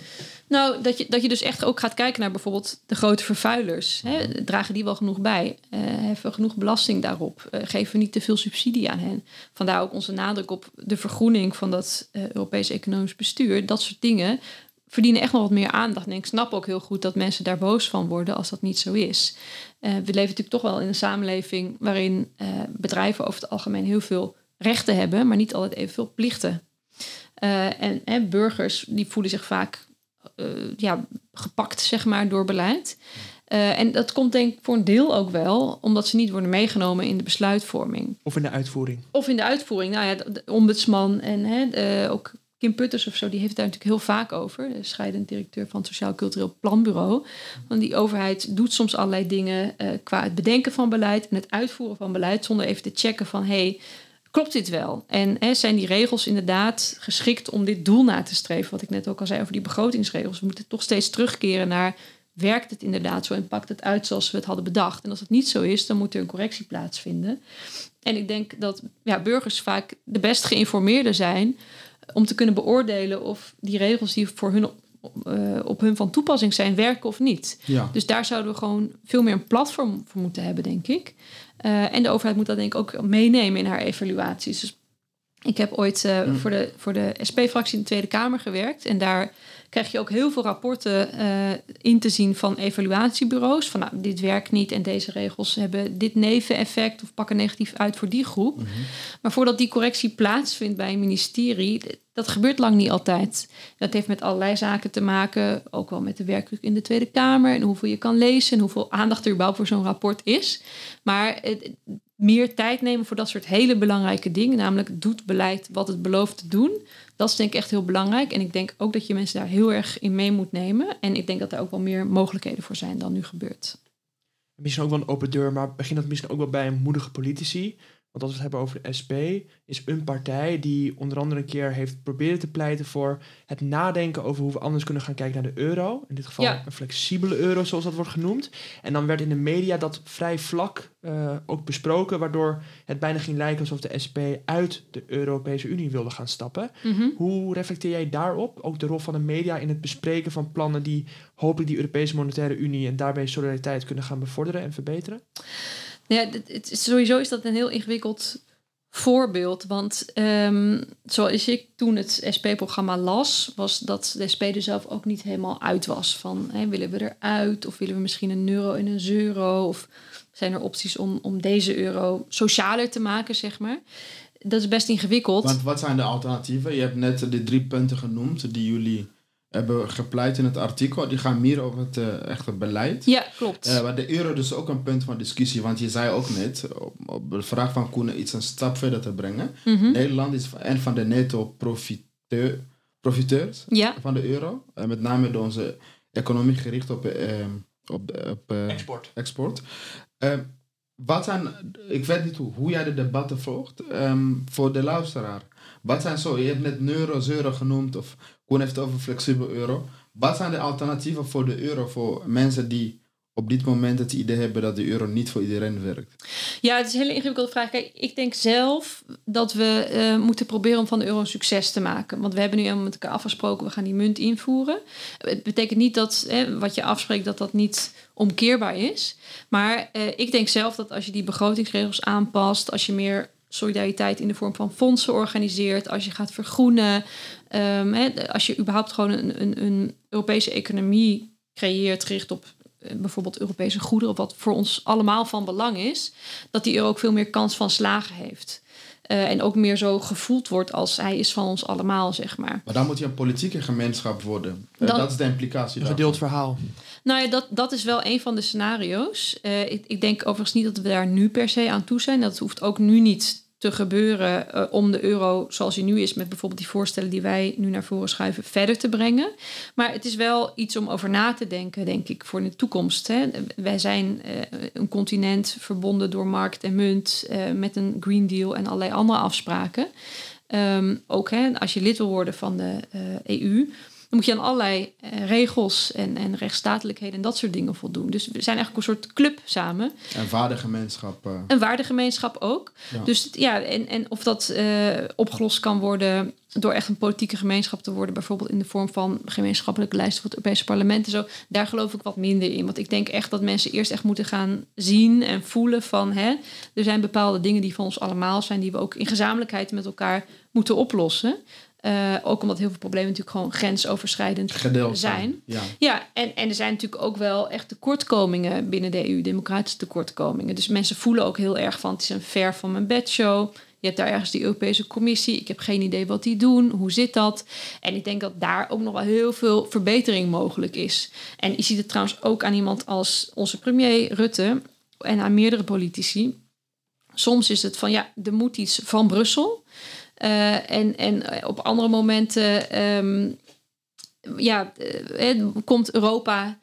Nou, dat je, dat je dus echt ook gaat kijken naar bijvoorbeeld de grote vervuilers. Hè? Dragen die wel genoeg bij? Eh heffen we genoeg belasting daarop? Eh, geven we niet te veel subsidie aan hen? Vandaar ook onze nadruk op de vergroening van dat eh Europees economisch bestuur. Dat soort dingen verdienen echt nog wat meer aandacht. En ik snap ook heel goed dat mensen daar boos van worden als dat niet zo is. We leven natuurlijk toch wel in een samenleving waarin bedrijven over het algemeen heel veel rechten hebben, maar niet altijd evenveel plichten. Eh, en hè, burgers die voelen zich vaak eh, ja, gepakt zeg maar, door beleid. Eh, en dat komt denk ik voor een deel ook wel omdat ze niet worden meegenomen in de besluitvorming. Of in de uitvoering. Of in de uitvoering. Nou ja, de, ombudsman en hè, ook Kim Putters of zo, die heeft het daar natuurlijk heel vaak over. De scheidend directeur van het Sociaal Cultureel Planbureau. Want die overheid doet soms allerlei dingen qua het bedenken van beleid en het uitvoeren van beleid, zonder even te checken van hey, klopt dit wel? En hè, zijn die regels inderdaad geschikt om dit doel na te streven? Wat ik net ook al zei over die begrotingsregels. We moeten toch steeds terugkeren naar werkt het inderdaad zo en pakt het uit zoals we het hadden bedacht? En als het niet zo is, dan moet er een correctie plaatsvinden. En ik denk dat ja, burgers vaak de best geïnformeerden zijn om te kunnen beoordelen of die regels die voor hun op, eh, op hun van toepassing zijn, werken of niet. Ja. Dus daar zouden we gewoon veel meer een platform voor moeten hebben, denk ik. Eh, en de overheid moet dat denk ik ook meenemen in haar evaluaties. Dus ik heb ooit eh, Mm. voor de, voor de SP-fractie in de Tweede Kamer gewerkt. En daar krijg je ook heel veel rapporten eh, in te zien van evaluatiebureaus. Van nou, dit werkt niet en deze regels hebben dit neveneffect of pakken negatief uit voor die groep. Mhm. Maar voordat die correctie plaatsvindt bij een ministerie, dat gebeurt lang niet altijd. Dat heeft met allerlei zaken te maken, ook wel met de werkdruk in de Tweede Kamer en hoeveel je kan lezen en hoeveel aandacht er überhaupt voor zo'n rapport is. Maar het, meer tijd nemen voor dat soort hele belangrijke dingen, namelijk doet beleid wat het belooft te doen. Dat is denk ik echt heel belangrijk. En ik denk ook dat je mensen daar heel erg in mee moet nemen. En ik denk dat er ook wel meer mogelijkheden voor zijn dan nu gebeurt. Misschien ook wel een open deur, maar begint dat misschien ook wel bij een moedige politici. Want als we het hebben over de SP, is een partij die onder andere een keer heeft proberen te pleiten voor het nadenken over hoe we anders kunnen gaan kijken naar de euro. In dit geval Ja. een flexibele euro, zoals dat wordt genoemd. En dan werd in de media dat vrij vlak eh, ook besproken, waardoor het bijna ging lijken alsof de SP uit de Europese Unie wilde gaan stappen. Mhm. Hoe reflecteer jij daarop? Ook de rol van de media in het bespreken van plannen die hopelijk die Europese Monetaire Unie en daarbij solidariteit kunnen gaan bevorderen en verbeteren? Ja, het, sowieso is dat een heel ingewikkeld voorbeeld. Want ehm, zoals ik toen het SP-programma las, was dat de SP er zelf ook niet helemaal uit was. Van willen we eruit of willen we misschien een euro in een euro? Of zijn er opties om, om deze euro socialer te maken, zeg maar? Dat is best ingewikkeld. Want wat zijn de alternatieven? Je hebt net de drie punten genoemd die jullie hebben gepleit in het artikel. Die gaan meer over het eh, echte beleid. ja, klopt. Eh, maar de euro is ook een punt van discussie, want je zei ook net, op, op de vraag van Koen iets een stap verder te brengen. Mhm. Nederland is een van de netto-profiteur, profiteurs Ja, van de euro. Eh, met name door onze economie gericht op, eh, op, eh, Export. export. Ehm, wat zijn, ik weet niet hoe, hoe jij de debatten volgt, ehm, voor de luisteraar. Wat zijn zo, je hebt net euro, euro genoemd, of Koen heeft het over flexibel euro. Wat zijn de alternatieven voor de euro voor mensen die op dit moment het idee hebben dat de euro niet voor iedereen werkt? Ja, het is een hele ingewikkelde vraag. Kijk, ik denk zelf dat we eh, moeten proberen om van de euro een succes te maken. Want we hebben nu helemaal met elkaar afgesproken, we gaan die munt invoeren. Het betekent niet dat hè, wat je afspreekt, dat dat niet omkeerbaar is. Maar eh, ik denk zelf dat als je die begrotingsregels aanpast, als je meer solidariteit in de vorm van fondsen organiseert, als je gaat vergroenen, ehm, hè, als je überhaupt gewoon een, een, een Europese economie creëert gericht op eh, bijvoorbeeld Europese goederen, wat voor ons allemaal van belang is, dat die euro ook veel meer kans van slagen heeft. Eh, en ook meer zo gevoeld wordt als hij is van ons allemaal, zeg maar. Maar dan moet je een politieke gemeenschap worden. Eh, Dan- dat is de implicatie. Een daarvan. gedeeld verhaal. Nou ja, dat, dat is wel een van de scenario's. Eh, ik, ik denk overigens niet dat we daar nu per se aan toe zijn. Dat hoeft ook nu niet te gebeuren eh, om de euro zoals hij nu is, met bijvoorbeeld die voorstellen die wij nu naar voren schuiven, verder te brengen. Maar het is wel iets om over na te denken, denk ik, voor de toekomst. Hè. Wij zijn eh, een continent verbonden door markt en munt eh, met een Green Deal en allerlei andere afspraken. Ehm, ook als je lid wil worden van de EU, dan moet je aan allerlei eh, regels en, en rechtsstatelijkheden en dat soort dingen voldoen. Dus we zijn eigenlijk een soort club samen. Een waardegemeenschap. eh. Een waardegemeenschap ook. Ja. Dus ja, en, en of dat eh, opgelost kan worden door echt een politieke gemeenschap te worden, bijvoorbeeld in de vorm van gemeenschappelijke lijsten voor het Europese parlement en zo, daar geloof ik wat minder in. Want ik denk echt dat mensen eerst echt moeten gaan zien en voelen van hè, er zijn bepaalde dingen die van ons allemaal zijn, die we ook in gezamenlijkheid met elkaar moeten oplossen. Eh, ook omdat heel veel problemen natuurlijk gewoon grensoverschrijdend gedeeld zijn. Ja. Ja, en, en er zijn natuurlijk ook wel echt tekortkomingen binnen de EU, democratische tekortkomingen. Dus mensen voelen ook heel erg van het is een ver van mijn bedshow. Je hebt daar ergens die Europese Commissie. Ik heb geen idee wat die doen. Hoe zit dat? En ik denk dat daar ook nog wel heel veel verbetering mogelijk is. En je ziet het trouwens ook aan iemand als onze premier Rutte en aan meerdere politici. Soms is het van ja, er moet iets van Brussel. Eh, en, en op andere momenten ehm, ja, eh, eh, komt Europa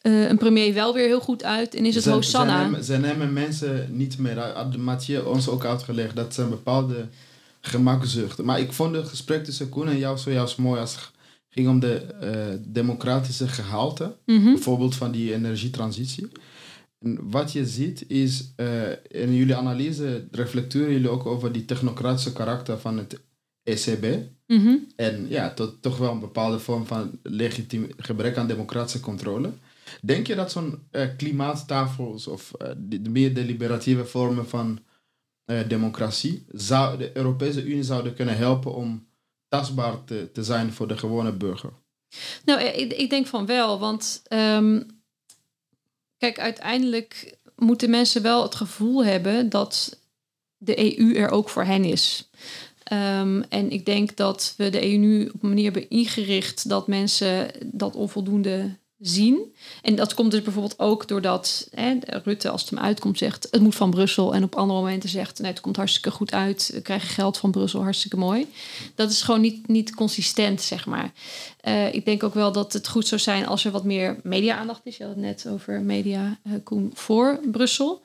eh, een premier wel weer heel goed uit en is het Ze- Hosanna. Ze nemen mensen niet meer uit. Had Mathieu ons ook uitgelegd dat ze een bepaalde gemakzucht. Maar ik vond het gesprek tussen Koen en jou zojuist mooi als het ging om de eh, democratische gehalte. Mhm. Bijvoorbeeld van die energietransitie. En wat je ziet is, eh, in jullie analyse reflecteren jullie ook over die technocratische karakter van het ECB. Mhm. En ja, tot, toch wel een bepaalde vorm van legitiem gebrek aan democratische controle. Denk je dat zo'n eh, klimaattafels of eh, de, de meer deliberatieve vormen van democratie zou de Europese Unie zouden kunnen helpen om tastbaar te, te zijn voor de gewone burger? Nou, ik, ik denk van wel, want ehm, kijk, uiteindelijk moeten mensen wel het gevoel hebben dat de EU er ook voor hen is. Ehm, en ik denk dat we de EU nu op een manier hebben ingericht dat mensen dat onvoldoende zien. En dat komt dus bijvoorbeeld ook doordat hè, Rutte, als het hem uitkomt, zegt het moet van Brussel. En op andere momenten zegt nee, het komt hartstikke goed uit. We krijgen geld van Brussel, hartstikke mooi. Dat is gewoon niet, niet consistent, zeg maar. Eh, ik denk ook wel dat het goed zou zijn als er wat meer media-aandacht is. Je had het net over media, eh, Koen, voor Brussel.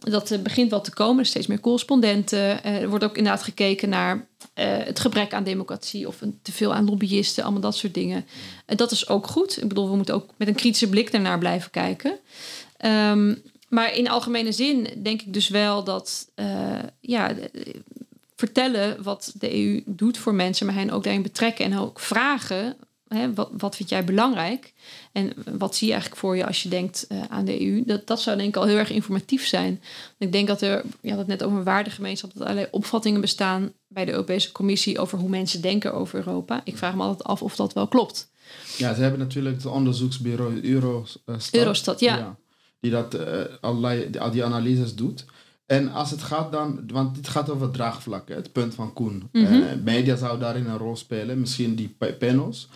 Dat uh, begint wel te komen. steeds meer correspondenten. er wordt ook inderdaad gekeken naar het gebrek aan democratie of te veel aan lobbyisten, allemaal dat soort dingen. En dat is ook goed. Ik bedoel, we moeten ook met een kritische blik daarnaar blijven kijken. Um, maar in algemene zin denk ik dus wel dat ja, vertellen wat de EU doet voor mensen, maar hen ook daarin betrekken en ook vragen. Hè, wat, wat vind jij belangrijk? En wat zie je eigenlijk voor je als je denkt uh, aan de EU? Dat, dat zou denk ik al heel erg informatief zijn. Ik denk dat er, je had het net over een waardegemeenschap, dat allerlei opvattingen bestaan bij de Europese Commissie over hoe mensen denken over Europa. Ik vraag me altijd af of dat wel klopt. Ja, ze hebben natuurlijk het onderzoeksbureau Eurostat. Eurostat, ja. die dat uh, allerlei die, die analyses doet. En als het gaat dan, want dit gaat over draagvlak, het punt van Koen. Mm media zou daarin een rol spelen, misschien die panels.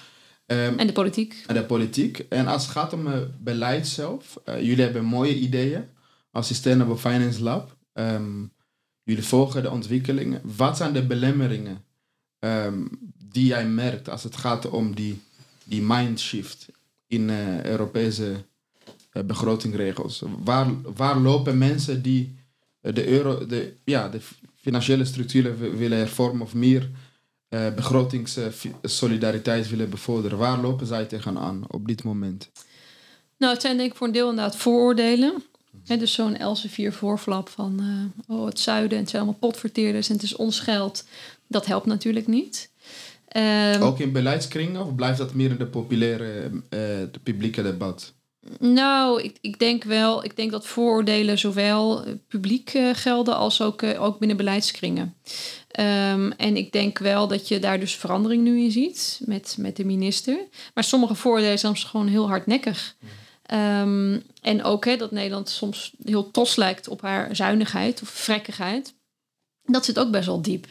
Um, en de politiek. En de politiek. En als het gaat om het beleid zelf, uh, jullie hebben mooie ideeën als Sustainable Finance Lab. Um, jullie volgen de ontwikkelingen. Wat zijn de belemmeringen um, die jij merkt als het gaat om die, die mindshift in uh, Europese uh, begrotingregels? Waar, waar lopen mensen die de, euro, de, ja, de financiële structuren willen hervormen of meer uh, begrotingssolidariteit willen bevorderen. Waar lopen zij tegenaan op dit moment? Nou, het zijn denk ik voor een deel inderdaad vooroordelen. He, dus zo'n Elsevier voorflap van uh, oh, het zuiden en het zijn allemaal potverteerders en het is ons geld. Dat helpt natuurlijk niet. Um, Ook in beleidskringen of blijft dat meer in de populaire, uh, de publieke debat? Nou, ik, ik denk wel, ik denk dat vooroordelen zowel publiek uh, gelden als ook, uh, ook binnen beleidskringen. Um, en ik denk wel dat je daar dus verandering nu in ziet met, met de minister. Maar sommige vooroordelen zijn soms gewoon heel hardnekkig. Um, en ook hè, dat Nederland soms heel tos lijkt op haar zuinigheid of vrekkigheid. Dat zit ook best wel diep.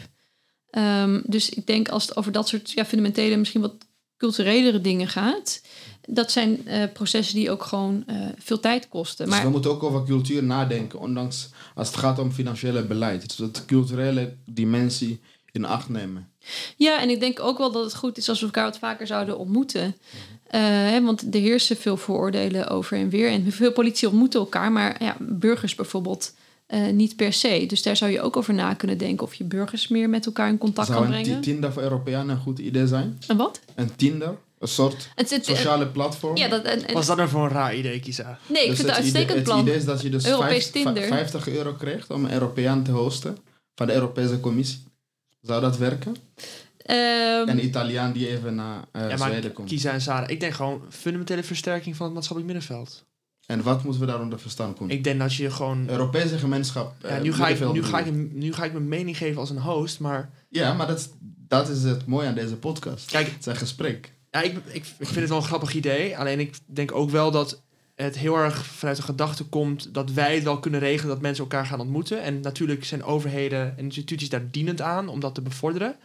Um, dus ik denk als het over dat soort ja, fundamentele, misschien wat culturelere dingen gaat dat zijn uh, processen die ook gewoon uh, veel tijd kosten. Dus maar... we moeten ook over cultuur nadenken, ondanks als het gaat om financiële beleid. Dus dat culturele dimensie in acht nemen. Ja, en ik denk ook wel dat het goed is als we elkaar wat vaker zouden ontmoeten. Uh, hè, want er heersen veel vooroordelen over en weer. En veel politie ontmoeten elkaar, maar ja, burgers bijvoorbeeld uh, niet per se. Dus daar zou je ook over na kunnen denken of je burgers meer met elkaar in contact kan brengen. Zou een Tinder voor Europeanen een goed idee zijn? Een wat? Een Tinder een soort sociale platform. Ja, dat, en, Was dat nou voor een raar idee, Kisa? Nee, ik dus vind het uitstekend plan. Het idee is dat je dus 50, euro krijgt om een Europeaan te hosten van de Europese Commissie. Zou dat werken? Um, een Italiaan die even naar uh, ja, Zweden komt. Kisa en Sarah, ik denk gewoon fundamentele versterking van het maatschappelijk middenveld. En wat moeten we daaronder verstaan, Koen? Ik denk dat je gewoon... Europese gemeenschap... Ja, nu, ga ik, nu, ga ik, nu ga ik mijn mening geven als een host, maar... Ja, maar dat, dat is het mooie aan deze podcast. Kijk, het is een gesprek. Ja, ik, ik, vind het wel een grappig idee. Alleen ik denk ook wel dat het heel erg vanuit de gedachte komt dat wij het wel kunnen regelen dat mensen elkaar gaan ontmoeten. En natuurlijk zijn overheden en instituties daar dienend aan om dat te bevorderen.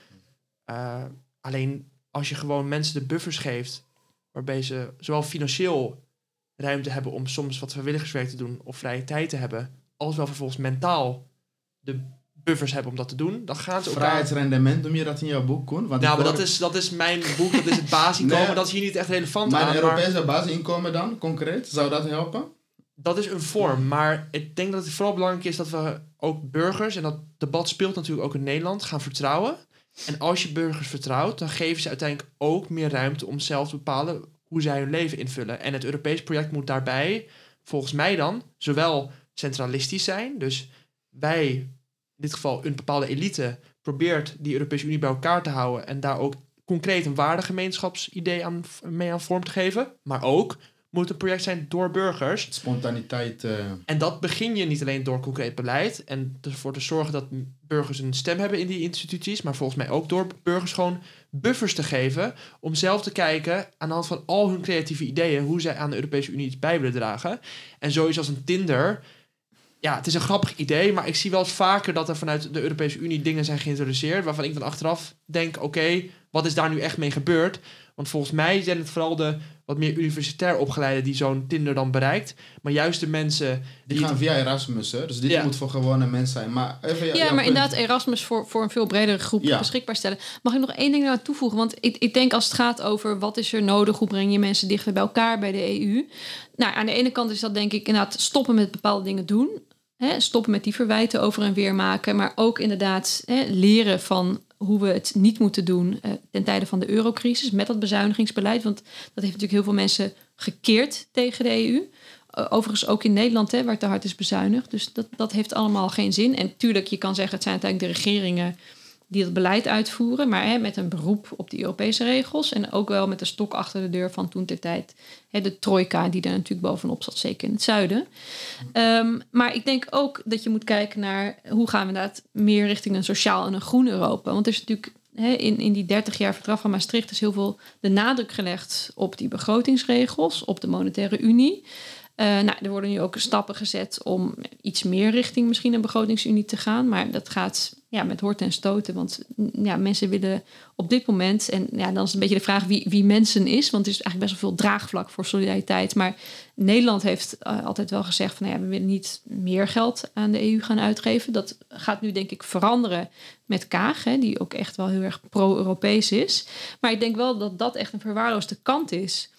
Uh, alleen als je gewoon mensen de buffers geeft, waarbij ze zowel financieel ruimte hebben om soms wat vrijwilligerswerk te doen of vrije tijd te hebben, als wel vervolgens mentaal de buffers hebben om dat te doen. Dan gaan ze Vrijheidsrendement, noem je dat in jouw boek, Koen? Want nou, maar dat, is, dat is mijn boek, dat is het *laughs* basisinkomen. nee, dat is hier niet echt relevant maar aan. Maar een Europese basisinkomen dan, concreet? Zou dat helpen? Dat is een vorm, maar ik denk dat het vooral belangrijk is dat we ook burgers, en dat debat speelt natuurlijk ook in Nederland, gaan vertrouwen. En als je burgers vertrouwt, dan geven ze uiteindelijk ook meer ruimte om zelf te bepalen hoe zij hun leven invullen. En het Europees project moet daarbij, volgens mij dan, zowel centralistisch zijn, dus wij in dit geval een bepaalde elite, probeert die Europese Unie bij elkaar te houden en daar ook concreet een waardegemeenschapsidee aan, mee aan vorm te geven. Maar ook moet een project zijn door burgers. Spontaniteit. Uh... En dat begin je niet alleen door concreet beleid en ervoor te zorgen dat burgers een stem hebben in die instituties, maar volgens mij ook door burgers gewoon buffers te geven om zelf te kijken aan de hand van al hun creatieve ideeën hoe zij aan de Europese Unie iets bij willen dragen. En zoiets als een Tinder ja, het is een grappig idee, maar ik zie wel eens vaker dat er vanuit de Europese Unie dingen zijn geïntroduceerd waarvan ik dan achteraf denk, oké, wat is daar nu echt mee gebeurd? Want volgens mij zijn het vooral de wat meer universitair opgeleiden die zo'n Tinder dan bereikt. Maar juist de mensen... Die, gaan via Erasmus, hè? Dus dit moet voor gewone mensen zijn. Maar even, ja, ja maar inderdaad Erasmus voor, voor een veel bredere groep beschikbaar stellen. Mag ik nog één ding aan toevoegen? Want ik, ik denk als het gaat over wat is er nodig... hoe breng je mensen dichter bij elkaar bij de EU... Nou, aan de ene kant is dat denk ik inderdaad stoppen met bepaalde dingen doen stoppen met die verwijten over en weer maken, maar ook inderdaad leren van hoe we het niet moeten doen uh, ten tijde van de eurocrisis met dat bezuinigingsbeleid. Want dat heeft natuurlijk heel veel mensen gekeerd tegen de EU. overigens ook in Nederland, hè, waar te hard is bezuinigd. Dus dat, dat heeft allemaal geen zin. En tuurlijk, je kan zeggen, het zijn uiteindelijk de regeringen die het beleid uitvoeren, maar hè, met een beroep op die Europese regels. En ook wel met de stok achter de deur van toen ter tijd de trojka, die er natuurlijk bovenop zat, zeker in het zuiden. Um, maar ik denk ook dat je moet kijken naar hoe gaan we inderdaad meer richting een sociaal en een groen Europa. Want er is natuurlijk hè, in, in die 30 jaar verdrag van Maastricht is heel veel de nadruk gelegd op die begrotingsregels, op de monetaire unie. Uh, nou, er worden nu ook stappen gezet om iets meer richting misschien een begrotingsunie te gaan. Maar dat gaat ja, met horten en stoten. Want mm, ja, mensen willen op dit moment, en ja, dan is een beetje de vraag wie, wie mensen is. Want er is eigenlijk best wel veel draagvlak voor solidariteit. Maar Nederland heeft uh, altijd wel gezegd van nou ja, we willen niet meer geld aan de EU gaan uitgeven. Dat gaat nu denk ik veranderen met Kaag, hè, die ook echt wel heel erg pro-Europees is. Maar ik denk wel dat dat echt een verwaarloosde kant is.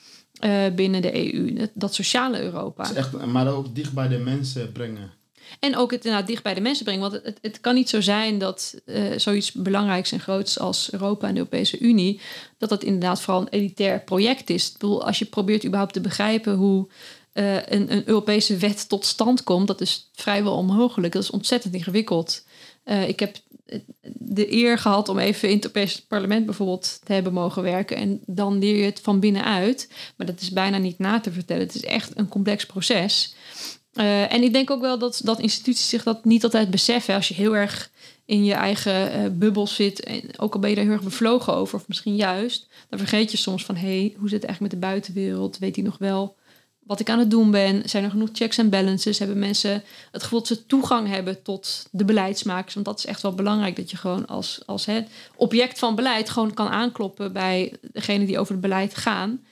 Uh, binnen de EU, dat, sociale Europa. is echt, maar ook dicht bij de mensen brengen. En ook het inderdaad dicht bij de mensen brengen. Want het, het kan niet zo zijn dat uh, zoiets belangrijks en groots als Europa en de Europese Unie, dat dat inderdaad vooral een elitair project is. Ik bedoel, als je probeert überhaupt te begrijpen hoe uh, een, een, Europese wet tot stand komt, dat is vrijwel onmogelijk. Dat is ontzettend ingewikkeld. Uh, ik heb de eer gehad om even in het Europese parlement bijvoorbeeld te hebben mogen werken. En dan leer je het van binnenuit. Maar dat is bijna niet na te vertellen. Het is echt een complex proces. Uh, en ik denk ook wel dat, dat instituties zich dat niet altijd beseffen. Als je heel erg in je eigen uh, bubbel zit, en ook al ben je daar heel erg bevlogen over, of misschien juist, dan vergeet je soms van hé, hey, hoe zit het eigenlijk met de buitenwereld? Weet hij nog wel wat ik aan het doen ben? Zijn er genoeg checks en balances? Hebben mensen het gevoel dat ze toegang hebben tot de beleidsmakers? Want dat is echt wel belangrijk, dat je gewoon als, als hè, object van beleid gewoon kan aankloppen bij degene die over het beleid gaan.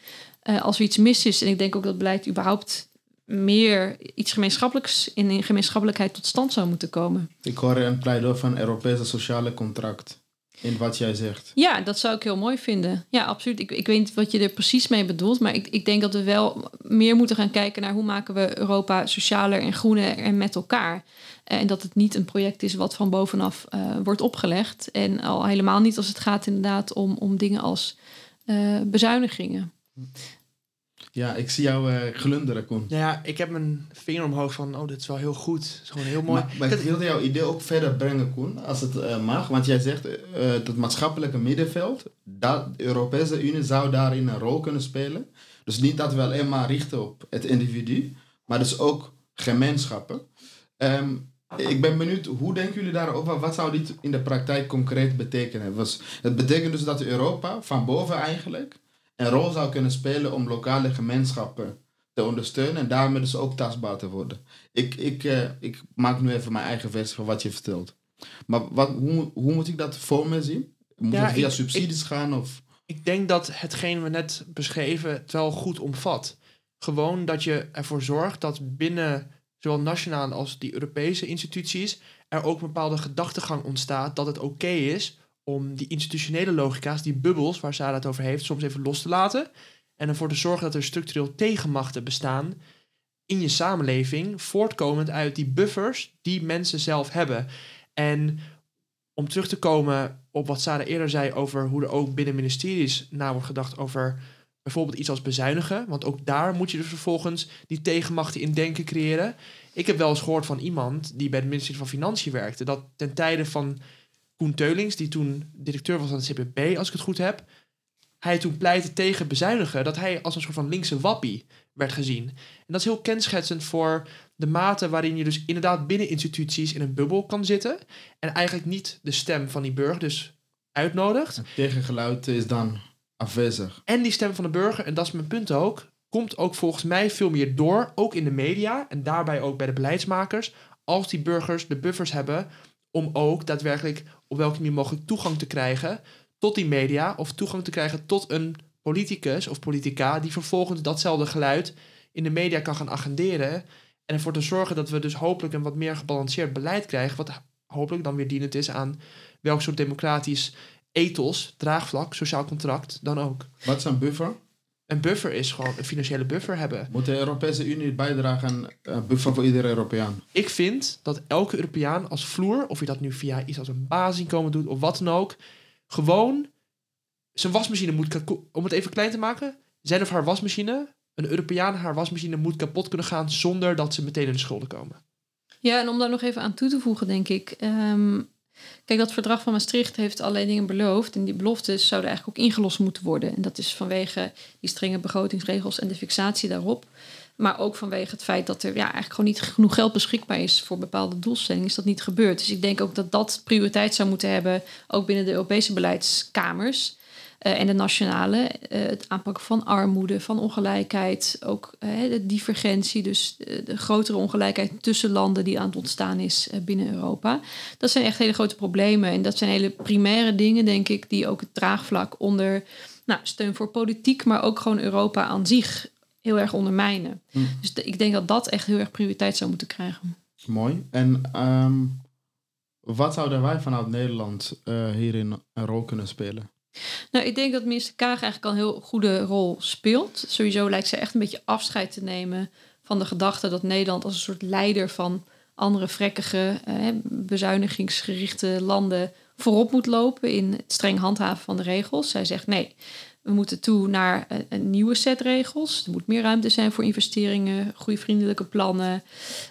Uh, als er iets mis is. En ik denk ook dat beleid überhaupt meer iets gemeenschappelijks in gemeenschappelijkheid tot stand zou moeten komen. Ik hoor een pleidooi van Europese sociale contract in wat jij zegt. Ja, dat zou ik heel mooi vinden. Ja, absoluut. Ik, ik weet niet wat je er precies mee bedoelt, maar ik, ik denk dat we wel meer moeten gaan kijken naar hoe maken we Europa socialer en groener en met elkaar. En dat het niet een project is wat van bovenaf uh, wordt opgelegd. En al helemaal niet als het gaat inderdaad om, om dingen als uh, bezuinigingen. Ja, ik zie jou uh, glunderen, Koen. Ja, ik heb mijn vinger omhoog van, oh, dit is wel heel goed. Het is gewoon heel mooi. Maar, maar ik wilde jouw idee ook verder brengen, Koen, als het uh, mag. Want jij zegt, uh, dat maatschappelijke middenveld, dat de Europese Unie zou daarin een rol kunnen spelen. Dus niet dat we alleen maar richten op het individu, maar dus ook gemeenschappen. Um, ik ben benieuwd, hoe denken jullie daarover? Wat zou dit in de praktijk concreet betekenen? Was, het betekent dus dat Europa van boven eigenlijk een rol zou kunnen spelen om lokale gemeenschappen te ondersteunen en daarmee dus ook tastbaar te worden. Ik, ik, uh, ik maak nu even mijn eigen versie van wat je vertelt. Maar wat, hoe, hoe moet ik dat voor me zien? Moet ja, het via ik, subsidies ik, gaan? Of? Ik denk dat hetgeen we net beschreven het wel goed omvat. Gewoon dat je ervoor zorgt dat binnen zowel nationale als die Europese instituties er ook een bepaalde gedachtegang ontstaat dat het oké is om die institutionele logica's, die bubbels waar Sarah het over heeft, soms even los te laten. En ervoor te zorgen dat er structureel tegenmachten bestaan in je samenleving, voortkomend uit die buffers die mensen zelf hebben. En om terug te komen op wat Sarah eerder zei over hoe er ook binnen ministeries na wordt gedacht over bijvoorbeeld iets als bezuinigen. Want ook daar moet je dus vervolgens die tegenmachten in denken creëren. Ik heb wel eens gehoord van iemand die bij het ministerie van Financiën werkte, dat ten tijde van Koen Teulings, die toen directeur was aan het CPB, als ik het goed heb. Hij toen pleitte tegen bezuinigen, dat hij als een soort van linkse wappie werd gezien. En dat is heel kenschetsend voor de mate waarin je dus inderdaad binnen instituties in een bubbel kan zitten. En eigenlijk niet de stem van die burger dus uitnodigt. Het tegengeluid is dan afwezig. En die stem van de burger, en dat is mijn punt ook, komt ook volgens mij veel meer door, ook in de media en daarbij ook bij de beleidsmakers, als die burgers de buffers hebben om ook daadwerkelijk op welke manier mogelijk toegang te krijgen tot die media of toegang te krijgen tot een politicus of politica die vervolgens datzelfde geluid in de media kan gaan agenderen en ervoor te zorgen dat we dus hopelijk een wat meer gebalanceerd beleid krijgen, wat hopelijk dan weer dienend is aan welk soort democratisch ethos, draagvlak, sociaal contract dan ook. Wat is een buffer? Een buffer is gewoon een financiële buffer hebben. Moet de Europese Unie bijdragen aan een buffer voor iedere Europeaan? Ik vind dat elke Europeaan als vloer, of je dat nu via iets als een basisinkomen doet of wat dan ook, gewoon zijn wasmachine moet, om het even klein te maken, zijn of haar wasmachine, een Europeaan haar wasmachine moet kapot kunnen gaan zonder dat ze meteen in de schulden komen. Ja, en om daar nog even aan toe te voegen, denk ik. ehm, kijk, dat verdrag van Maastricht heeft allerlei dingen beloofd. En die beloftes zouden eigenlijk ook ingelost moeten worden. En dat is vanwege die strenge begrotingsregels en de fixatie daarop. Maar ook vanwege het feit dat er ja, eigenlijk gewoon niet genoeg geld beschikbaar is voor bepaalde doelstellingen, is dat niet gebeurd. Dus ik denk ook dat dat prioriteit zou moeten hebben, ook binnen de Europese beleidskamers. Eh, en de nationale, eh, het aanpakken van armoede, van ongelijkheid, ook eh, de divergentie, dus de grotere ongelijkheid tussen landen die aan het ontstaan is binnen Europa. Dat zijn echt hele grote problemen en dat zijn hele primaire dingen, denk ik, die ook het draagvlak onder nou, steun voor politiek, maar ook gewoon Europa aan zich heel erg ondermijnen. Hm. Dus de- ik denk dat dat echt heel erg prioriteit zou moeten krijgen. Mooi. En ehm, wat zouden wij vanuit Nederland hierin een rol kunnen spelen? Nou, ik denk dat minister Kaag eigenlijk al een heel goede rol speelt. Sowieso lijkt ze echt een beetje afscheid te nemen van de gedachte dat Nederland als een soort leider van andere vrekkige, eh, bezuinigingsgerichte landen voorop moet lopen in het streng handhaven van de regels. Zij zegt nee, we moeten toe naar een, nieuwe set regels. Er moet meer ruimte zijn voor investeringen, groeivriendelijke plannen,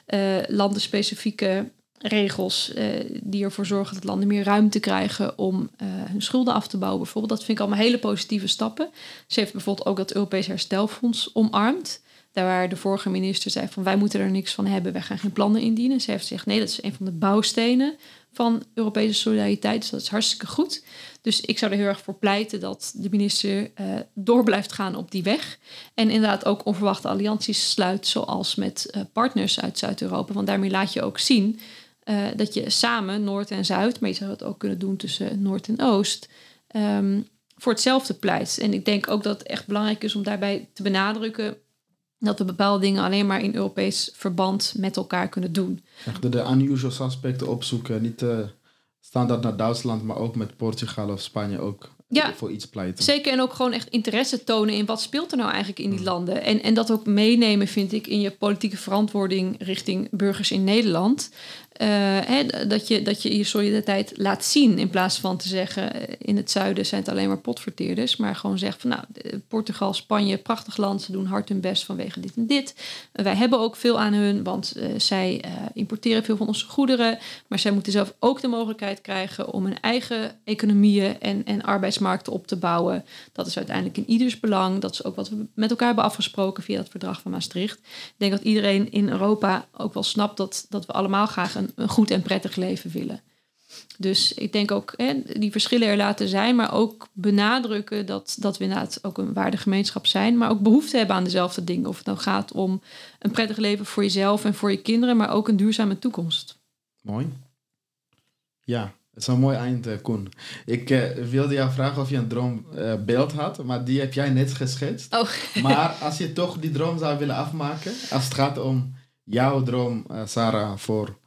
eh, landenspecifieke regels eh, die ervoor zorgen dat landen meer ruimte krijgen om eh, hun schulden af te bouwen. Bijvoorbeeld, dat vind ik allemaal hele positieve stappen. Ze heeft bijvoorbeeld ook dat Europees Herstelfonds omarmd. Daar waar de vorige minister zei van wij moeten er niks van hebben, wij gaan geen plannen indienen. Ze heeft gezegd nee, dat is een van de bouwstenen van Europese solidariteit. Dus dat is hartstikke goed. Dus ik zou er heel erg voor pleiten dat de minister eh, door blijft gaan op die weg. En inderdaad ook onverwachte allianties sluit, zoals met partners uit Zuid-Europa. Want daarmee laat je ook zien eh, dat je samen Noord en Zuid, maar je zou het ook kunnen doen tussen Noord en Oost, ehm, voor hetzelfde pleit. En ik denk ook dat het echt belangrijk is om daarbij te benadrukken dat we bepaalde dingen alleen maar in Europees verband met elkaar kunnen doen. Echt de, unusual aspecten opzoeken. Niet uh, standaard naar Duitsland, maar ook met Portugal of Spanje ook Ja. voor iets pleiten. Zeker en ook gewoon echt interesse tonen in wat speelt er nou eigenlijk in die landen. En, en dat ook meenemen, vind ik, in je politieke verantwoording richting burgers in Nederland. Eh, hè, dat, je, dat je je solidariteit laat zien in plaats van te zeggen eh, in het zuiden zijn het alleen maar potverteerders. Maar gewoon zegt van nou, Portugal, Spanje, prachtig land, ze doen hard hun best vanwege dit en dit. Eh, wij hebben ook veel aan hun, want zij importeren veel van onze goederen. Maar zij moeten zelf ook de mogelijkheid krijgen om hun eigen economieën en, en arbeidsmarkten op te bouwen. Dat is uiteindelijk in ieders belang. Dat is ook wat we met elkaar hebben afgesproken via het verdrag van Maastricht. Ik denk dat iedereen in Europa ook wel snapt dat, dat we allemaal graag een, een goed en prettig leven willen. Dus ik denk ook hè, die verschillen er laten zijn, maar ook benadrukken dat, dat we inderdaad ook een waardegemeenschap zijn, maar ook behoefte hebben aan dezelfde dingen. Of het nou gaat om een prettig leven voor jezelf en voor je kinderen, maar ook een duurzame toekomst. Mooi. Ja, het is een mooi eind, eh, Koen. Ik eh, wilde jou vragen of je een droombeeld had, maar die heb jij net geschetst. Oh. *laughs* Maar als je toch die droom zou willen afmaken, als het gaat om jouw droom, eh, Sarah, voor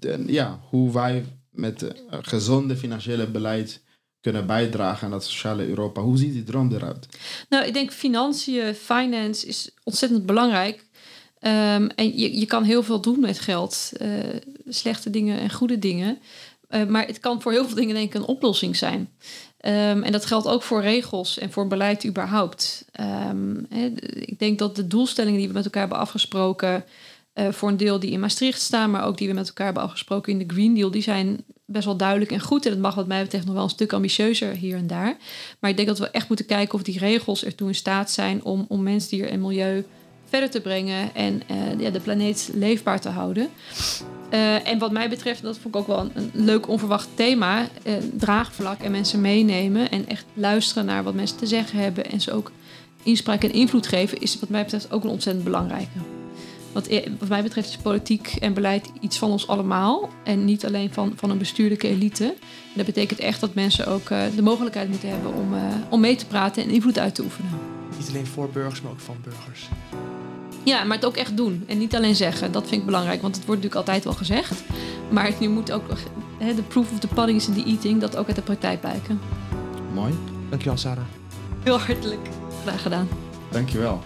een- ja, hoe wij met eh, gezonde financiële beleid kunnen bijdragen aan dat sociale Europa. Hoe ziet die droom eruit? Nou, ik denk financiën, finance is ontzettend belangrijk. Ehm, en je, je kan heel veel doen met geld. eh, slechte dingen en goede dingen. Eh, maar het kan voor heel veel dingen denk ik een oplossing zijn. Ehm, en dat geldt ook voor regels en voor beleid überhaupt. Ehm, ik denk dat de doelstellingen die we met elkaar hebben afgesproken... eh, voor een deel die in Maastricht staan... maar ook die we met elkaar hebben afgesproken in de Green Deal... die zijn best wel duidelijk en goed. En dat mag wat mij betreft nog wel een stuk ambitieuzer hier en daar. Maar ik denk dat we echt moeten kijken of die regels ertoe in staat zijn... om, om mensdier en milieu verder te brengen... en eh, ja, de planeet leefbaar te houden. Eh, en wat mij betreft, dat vond ik ook wel een, een leuk onverwacht thema... draagvlak en mensen meenemen... en echt luisteren naar wat mensen te zeggen hebben... en ze ook inspraak en invloed geven... is wat mij betreft ook een ontzettend belangrijke. Want eh, wat mij betreft is politiek en beleid iets van ons allemaal. En niet alleen van, van een bestuurlijke elite. En dat betekent echt dat mensen ook eh, de mogelijkheid moeten hebben om, eh, om mee te praten en invloed uit te oefenen. Niet alleen voor burgers, maar ook van burgers. Ja, maar het ook echt doen. En niet alleen zeggen. Dat vind ik belangrijk. Want het wordt natuurlijk altijd wel gezegd. Maar je moet ook hè, de proof of the pudding is in the eating. Dat ook uit de praktijk blijken. Mooi. Dankjewel, Sarah. Heel hartelijk. Graag gedaan. Dankjewel.